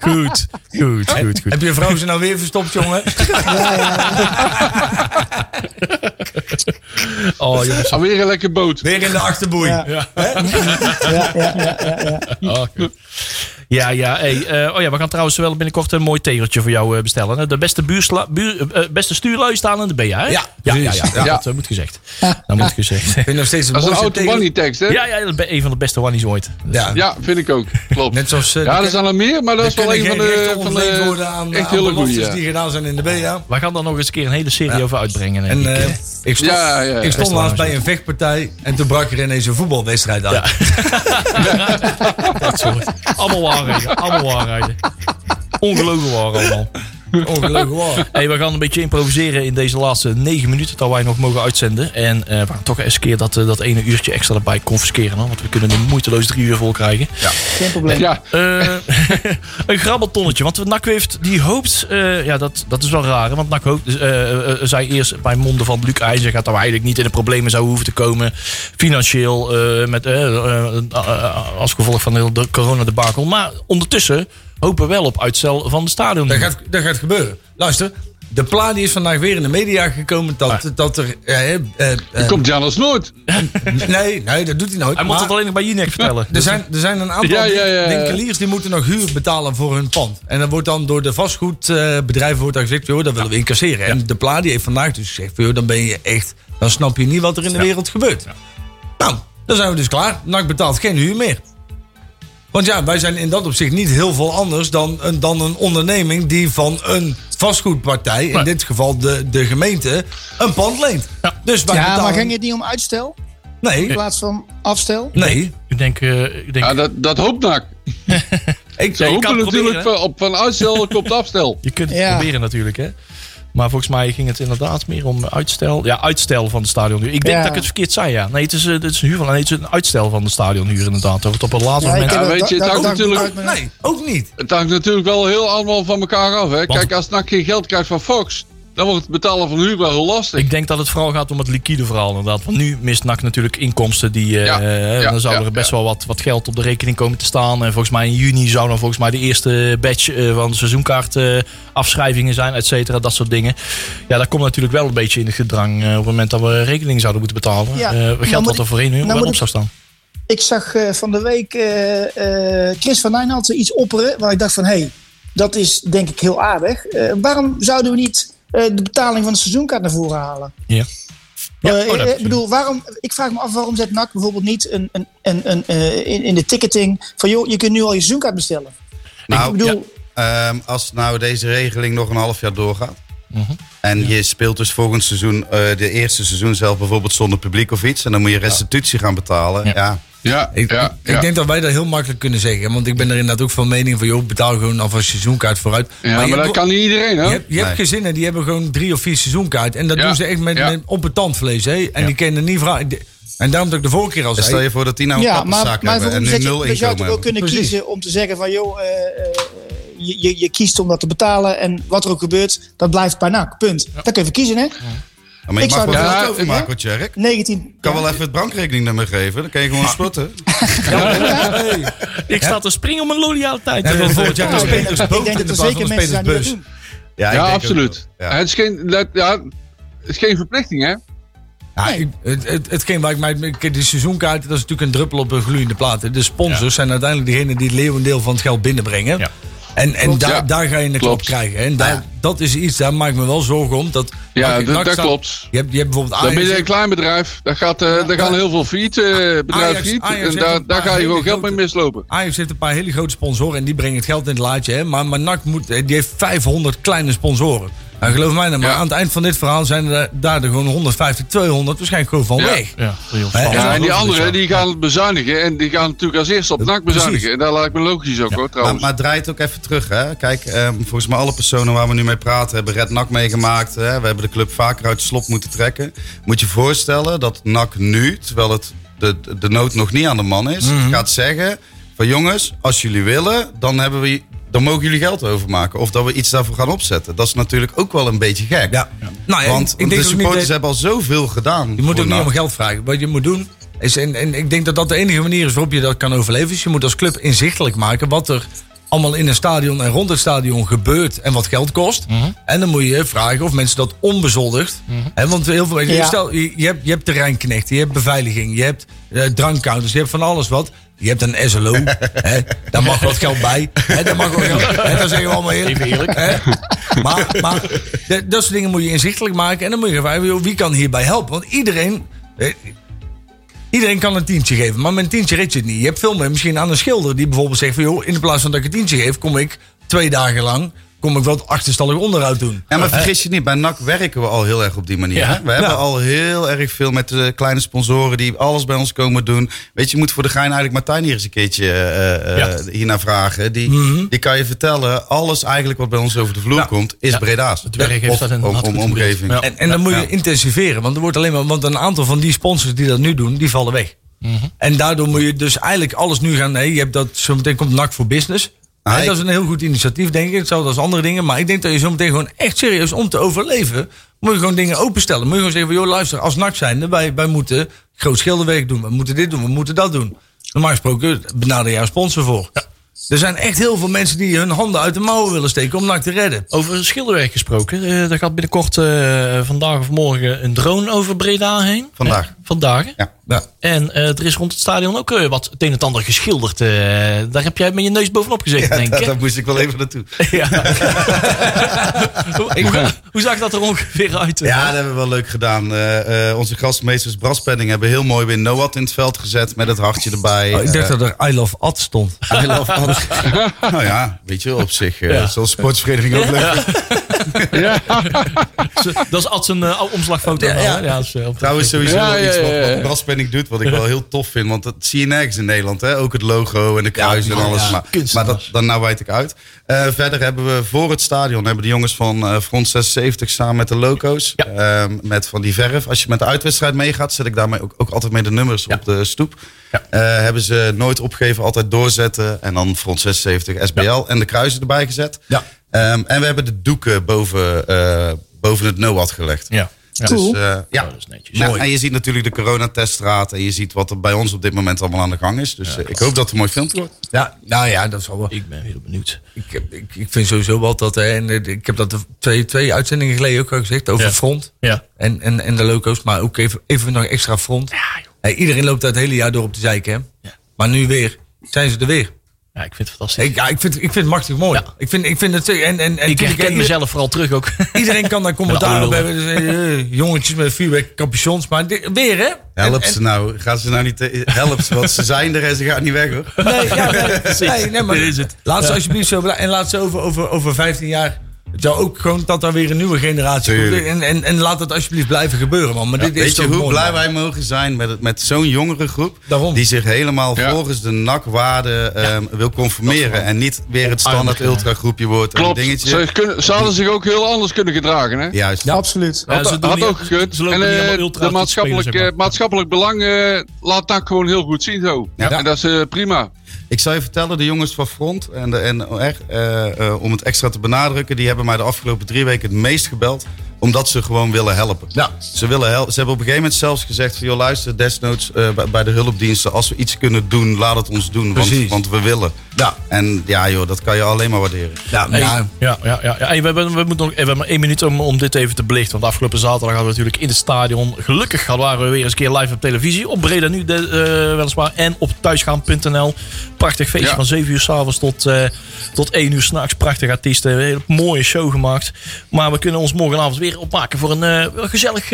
Goed, goed, goed, goed. Heb je vrouw ze nou weer verstopt, jongen? Oh, jongens. Alweer een lekker boot. Weer in de achterboei. Ja. Ja, ja, ja, ja, ja. Oh, goed. Ja, ja. Hey, eh, oh ja, we gaan trouwens wel binnenkort een mooi tegeltje voor jou eh, bestellen. hè. De beste, buursla, buur, eh, beste stuurlui staan in de BA, hè? Ja, ja, ja, ja, precies. ja, Ja. Dat moet gezegd. Dat moet gezegd. Ik vind nog steeds het Dat is een tegel- money tekst, hè? Ja, ja, dat is een van de beste wannies ooit. Ja. Ja, vind ik ook. Klopt. Net zoals... Ja, er zijn er meer, maar dat is wel een van de, van de worden aan, echt hele goede. Ja. die gedaan zijn in de BA. Wij gaan daar nog eens een keer een hele serie Ja. over uitbrengen. En ik. stond, Ja, ja, ja. ik stond laatst bij een vechtpartij en toen brak er ineens een voetbalwedstrijd uit. dat soort. Allemaal waarheden. Allemaal waarheden. Ongelooflijk waar allemaal. Waar. Hey, we gaan een beetje improviseren in deze laatste negen minuten dat wij nog mogen uitzenden. En eh, we gaan toch eens een keer dat, eh, dat ene uurtje extra erbij confisceren. hoor, Want we kunnen er moeiteloos drie uur vol krijgen. Geen probleem. Ja, Eh, een grabbeltonnetje. Want NAC heeft, die hoopt... eh, ja, dat, dat is wel raar. Want NAC hoopt, dus, zei eerst bij monden van Luc IJzer... gaat dat we eigenlijk niet in de problemen zouden hoeven te komen. Financieel, eh, met, als gevolg van de, de coronadebakel. Maar ondertussen hopen we wel op uitstel van de stadion. Dat gaat, dat gaat gebeuren. Luister, de Pla die is vandaag weer in de media gekomen dat, Ah. dat er... eh, eh, eh, komt Jan als nooit. nee, nee, dat doet hij nooit. Hij moet het alleen nog bij Jinek vertellen. er, zijn, er zijn een aantal Ja, ja, ja, ja. winkeliers die moeten nog huur betalen voor hun pand. En dat wordt dan door de vastgoedbedrijven wordt dan gezegd, joh, dat willen we incasseren. En de Pla die heeft vandaag dus gezegd, joh, dan ben je echt, dan snap je niet wat er in de wereld gebeurt. Nou, dan zijn we dus klaar. NAC betaalt geen huur meer. Want ja, wij zijn in dat opzicht niet heel veel anders dan een, dan een onderneming die van een vastgoedpartij, in Nee. dit geval de, de gemeente, een pand leent. Dus wij Ja, betalen... maar ging het niet om uitstel in Nee, plaats van afstel? nee. Ik denk... eh, ik denk Ja, dat, dat hoopt NAC. Ik, Ze hopen natuurlijk proberen, van, op van uitstel komt afstel. Je kunt het Ja. proberen natuurlijk, hè. Maar volgens mij ging het inderdaad meer om uitstel. Ja, uitstel van de stadionhuur. Ik denk Ja. dat ik het verkeerd zei, ja. Nee, het is, eh, het is een huur van, nee, het is een uitstel van de stadionhuur inderdaad. Dat wordt op een later moment... Ja, weet je, het hangt natuurlijk- nee, ook niet. Het hangt natuurlijk wel heel allemaal van elkaar af. Hè. Kijk, als NAC geen geld krijgt van Fox, dan wordt het betalen van huur wel heel lastig. Ik denk dat het vooral gaat om het liquide verhaal inderdaad. Want nu mist NAC natuurlijk inkomsten. Die, eh, Ja, eh, ja, dan zou ja, er best ja. wel wat, wat geld op de rekening komen te staan. En volgens mij in juni zou dan volgens mij de eerste batch eh, van de seizoenkaart afschrijvingen zijn, et cetera. Dat soort dingen. Ja, dat komt natuurlijk wel een beetje in het gedrang op het moment dat we rekening zouden moeten betalen. Ja, nou geld wat er nou wel moet op ik- zou staan. Ik zag eh, van de week eh, eh, Chris van Nijnholt iets opperen waar ik dacht van... hé, hey, dat is denk ik heel aardig. Eh, waarom zouden we niet de betaling van de seizoenkaart naar voren halen? Ja. Ja, Eh, oh, eh, ik bedoel, waarom, ik vraag me af waarom zet NAC bijvoorbeeld niet een, een, een, een, eh, in, in de ticketing van... joh, je kunt nu al je seizoenkaart bestellen. Nou, ik bedoel, Ehm, als nou deze regeling nog een half jaar doorgaat. Mhm. En je speelt dus volgend seizoen, eh, de eerste seizoen zelf bijvoorbeeld zonder publiek of iets. En dan moet je restitutie gaan betalen. Ja. Ja. Ik, ja, ik, ja. denk dat wij dat heel makkelijk kunnen zeggen. Want ik ben er inderdaad ook van mening van... joh, betaal gewoon alvast je seizoenkaart vooruit. Ja, maar, hebt dat kan niet iedereen, Je hè? hebt, je hebt gezinnen die hebben gewoon drie of vier seizoenkaart. En dat Ja, doen ze echt met, ja. met op het tandvlees. Hè? En die kunnen niet vragen. En daarom dat ik de vorige keer al Dus zei... stel je voor dat die nou een ja, maar, pappenzaak maar hebben en nu nul je, je zou inkomen toch wel kunnen Precies. kiezen om te zeggen van... joh, eh, eh, je, je, je kiest om dat te betalen en wat er ook gebeurt, dat blijft bij NAC. Punt. Dat kun je even kiezen, hè? Ja, maar je Ik mag zou wel er- geld Ja, overmaken, ja. hoor, Tjerk. 19. Ik kan wel even het bankrekeningnummer geven. Dan kan je gewoon spotten. Hey. Ik sta te springen om een loyaliteit. Volgend jaar Ja, ik denk- ik dat er zeker mensen zijn die dat spelersbus. doen. Ja, ik absoluut. Het, is geen, dat, ja, het is geen verplichting, hè? Ja, ik- het, het, hetgeen waar ik mij... Die seizoenkaart, dat is natuurlijk een druppel op een gloeiende plaat. De sponsors zijn uiteindelijk degene die het leeuwendeel van het geld binnenbrengen. Ja. En, en daar, Ja. daar ga je een klop krijgen. En daar, dat is iets, daar maak ik me wel zorgen om. Dat, Ja, dat- klopt. Je hebt, je hebt bijvoorbeeld Dan ben je Ajax- een klein bedrijf. Daar, gaat, eh, daar gaan heel veel failliet, eh, Ajax- failliet. Ajax En daar, daar ga je gewoon geld mee mislopen. Ajax heeft een paar hele grote sponsoren en die brengen het geld in het laadje. Hè? Maar, maar NAC moet, die heeft 500 kleine sponsoren. Nou, geloof mij nou, maar Ja. aan het eind van dit verhaal zijn er daar er gewoon 150, 200 waarschijnlijk gewoon van Ja. weg. Ja. Ja, en die anderen die gaan het bezuinigen. En die gaan natuurlijk als eerste op NAC Precies. bezuinigen. En daar lijkt me logisch ook, hoor, Maar, trouwens. maar draai het ook even terug. Hè? Kijk, ehm, volgens mij alle personen waar we nu mee praten hebben Red NAC meegemaakt. Hè? We hebben de club vaker uit de slop moeten trekken. Moet je voorstellen dat NAC nu, terwijl het de, de nood nog niet aan de man is, Mhm. gaat zeggen van jongens, als jullie willen, dan, hebben we, dan mogen jullie geld overmaken. Of dat we iets daarvoor gaan opzetten. Dat is natuurlijk ook wel een beetje gek. Ja. Nou ja, Want ik denk de supporters dat- hebben al zoveel gedaan. Je moet ook niet om geld vragen. Wat je moet doen is, en, en ik denk dat dat de enige manier is waarop je dat kan overleven. Is je moet als club inzichtelijk maken wat er allemaal in een stadion en rond het stadion gebeurt en wat geld kost. En dan moet je vragen of mensen dat onbezoldigd. Hè, want heel veel mensen, Ja. stel, je, je hebt, je hebt terreinknechten, je hebt beveiliging, je hebt eh, drankcounters, je hebt van alles wat. Je hebt een SLO, hè, daar mag wat geld bij. Hè, daar mag wat geld, hè, dat zeggen we allemaal eerlijk. Even eerlijk. Hè? Maar, maar de- dat soort dingen moet je inzichtelijk maken. En dan moet je vragen, wie kan hierbij helpen? Want iedereen... eh, Iedereen kan een tientje geven, maar met een tientje red je het niet. Je hebt veel meer misschien aan een schilder die bijvoorbeeld zegt van... joh, in plaats van dat ik een tientje geef, kom ik twee dagen lang... kom ik wat achterstallig onderhoud doen. Ja, maar vergis je niet, bij NAC werken we al heel erg op die manier. Ja. hè? We hebben Ja. al heel erg veel met de kleine sponsoren die alles bij ons komen doen. Weet je, je moet voor de gein eigenlijk Martijn hier eens een keertje eh, eh, Ja. hiernaar vragen. Die, die kan je vertellen, alles eigenlijk wat bij ons over de vloer Ja. komt, is Ja. Breda's. Het werk heeft Of dat een om, om omgeving. En, en dan moet je Ja. intensiveren. Want er wordt alleen maar. Want een aantal van die sponsors die dat nu doen, die vallen weg. En daardoor moet je dus eigenlijk alles nu gaan. Nee, je hebt dat. Zometeen komt NAC voor Business. Dat is een heel goed initiatief, denk ik. Hetzelfde als andere dingen. Maar ik denk dat je zometeen gewoon echt serieus om te overleven. Moet je gewoon dingen openstellen. Moet je gewoon zeggen: van, joh, luister, als NAC zijn, wij, wij moeten groot schilderwerk doen. We moeten dit doen, we moeten dat doen. Normaal gesproken benader een sponsor voor. Er zijn echt heel veel mensen die hun handen uit de mouwen willen steken om NAC te redden. Over schilderwerk gesproken. eh er gaat binnenkort eh, vandaag of morgen een drone over Breda heen. Vandaag. Vandaag. Ja. Ja. En eh, er is rond het stadion ook eh, wat het een en ander geschilderd. eh. daar heb jij met je neus bovenop gezeten, denk ik. Daar moest ik wel even naartoe. Ja. hoe, hoe, hoe zag dat er ongeveer uit? Ja, dat hebben we wel leuk gedaan. Eh, eh, onze gastmeesters Braspenning hebben heel mooi weer Noat in het veld gezet met het hartje erbij. Oh, ik dacht dat er I Love Ad stond. I love Ad. nou ja, weet je, op zich. eh Ja. Zoals sportsvereniging ook leuk. Dat is als een omslagfoto. Ja, ja. ja is, op- Trouwens, sowieso Ja, wel ja, iets wat, ja, ja. wat Braspenning doet, wat ik wel heel tof vind. Want dat zie je nergens in Nederland. Hè? Ook het logo en de kruis Ja, en alles. ja, maar maar dat, dan nou wijd ik uit. Eh, verder hebben we voor het stadion hebben de jongens van eh, Front 76 samen met de loco's. Ja. ehm, met van die verf. Als je met de uitwedstrijd meegaat, zet ik daarmee ook, ook altijd mee de nummers op de stoep. Ja. Eh, hebben ze nooit opgegeven, altijd doorzetten. En dan Front 76 SBL en de kruisen erbij gezet. Ja. Ehm, en we hebben de doeken boven, eh, boven het nul had gelegd. Ja. ja. Cool. Dus, eh, ja. dat is netjes. En je ziet natuurlijk de coronateststraat en je ziet wat er bij ons op dit moment allemaal aan de gang is. Dus eh, ik hoop dat het een mooi filmpje wordt. Ja, nou ja, dat zal wel. Ik ben heel benieuwd. Ik, heb- ik, ik vind sowieso wel dat, hè, en ik heb dat de twee, twee uitzendingen geleden ook al gezegd, over Ja. front Ja. en, en, en de loco's, maar ook even, even nog extra front. Hey, iedereen loopt het hele jaar door op de zeiken, hè? Ja. Maar nu weer, zijn ze er weer. Ja, ik vind het fantastisch. Ik, ja, ik, vind, ik vind het machtig mooi. Ja. Ik, vind, ik vind het, en, en, en ik herken mezelf vooral terug ook. Iedereen kan daar commentaar op hebben. Dus, eh, eh, jongetjes met vuurwerk, capuchons, maar dit- weer, hè? Help En- ze nou. Gaan ze nou niet... te- Help ze, want ze zijn er en ze gaan niet weg hoor. Nee, ja, nee, nee, nee, maar is het. laat ze alsjeblieft zo En laat ze over, over, over 15 jaar. Het zou ook gewoon dat er weer een nieuwe generatie komt. En, en, en laat het alsjeblieft blijven gebeuren, man. Maar dit is Weet je toch hoe mooi, blij man. wij mogen zijn met, het- met zo'n jongere groep? Daarom. Die zich helemaal Ja. volgens de NAC-waarden ehm, wil conformeren. En niet weer het standaard ultra-groepje wordt. en een Klopt. dingetje. Ze, kunnen, ze hadden zich ook heel anders kunnen gedragen, hè? Juist. Ja, absoluut. Ja, Had, ze had ook gekund. ze lopen En eh, ultra de maatschappelijk, spelen, zeg maatschappelijk belang eh, laat dat gewoon heel goed zien zo. Ja. En dat is eh, prima. Ik zal je vertellen, de jongens van Front, en, de, en OR, eh, eh, om het extra te benadrukken, die hebben mij de afgelopen drie weken het meest gebeld. Omdat ze gewoon willen helpen. Ja. Ze, willen hel- ze hebben op een gegeven moment zelfs gezegd: van, joh, luister, desnoods eh, bij, de hulpdiensten, als we iets kunnen doen, laat het ons doen. Want, Precies. want we willen. Ja. En ja, joh, dat kan je alleen maar waarderen. Ja, Hey, ja, ja, ja, ja. Hey, we, hebben, we, moeten nog, we hebben maar één minuut om, om dit even te belichten. Want afgelopen zaterdag hadden we natuurlijk in het stadion. Gelukkig waren we weer eens een keer live op televisie. Op Breda nu de, eh, weliswaar. En op thuisgaan.nl. Prachtig feestje Ja. van 7 uur s'avonds tot, eh tot 1 uur s'nachts. Prachtige artiesten. Een hele mooie show gemaakt. Maar we kunnen ons morgenavond weer opmaken voor een eh, gezellig...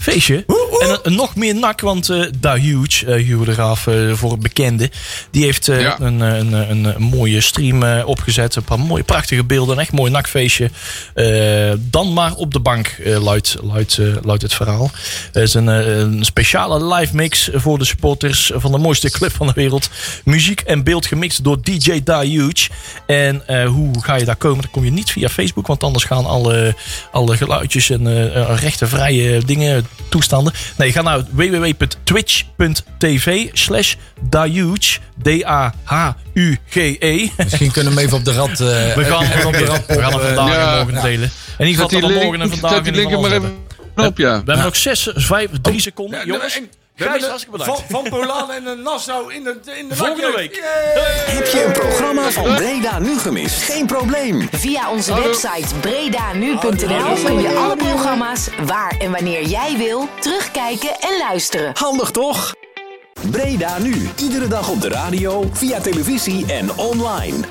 eh, Feestje. En een nog meer nak, want eh Da Huge, eh Hugo de Graaf eh, voor het bekende, die heeft eh, Ja. een, eh, een, een, een mooie stream eh, opgezet. Een paar mooie, prachtige beelden. Een echt mooi nakfeestje. Eh, dan maar op de bank, eh, luidt, luidt, eh, luidt het verhaal. Het is een, eh, een speciale live mix voor de supporters van de mooiste club van de wereld. Muziek en beeld gemixt door DJ Da Huge. En eh, hoe ga je daar komen? Dan kom je niet via Facebook, want anders gaan alle, alle geluidjes en eh, eh, rechtenvrije dingen, toestanden. Nee, ga naar www.twitch.tv slash dahuge, D-A-H-U-G-E. misschien kunnen we hem even op de rad... eh, We gaan hem op de rap. We gaan hem vandaag Ja. en morgen delen. In ieder Zet die geval dat we morgen en vandaag in ieder er geval maar even hebben. op, ja. We hebben nog 6, 5, 3 seconden. Ja, Jongens, en- Gijs, hebben hartstikke bedankt. Van, van Polaan en eh, Nassau in de, in de Volgende week. Yay! Heb je een programma van Breda nu gemist? Geen probleem. Via onze website bredanu.nl kun je alle programma's waar en wanneer jij wil terugkijken en luisteren. Handig toch? Breda nu. Iedere dag op de radio, via televisie en online.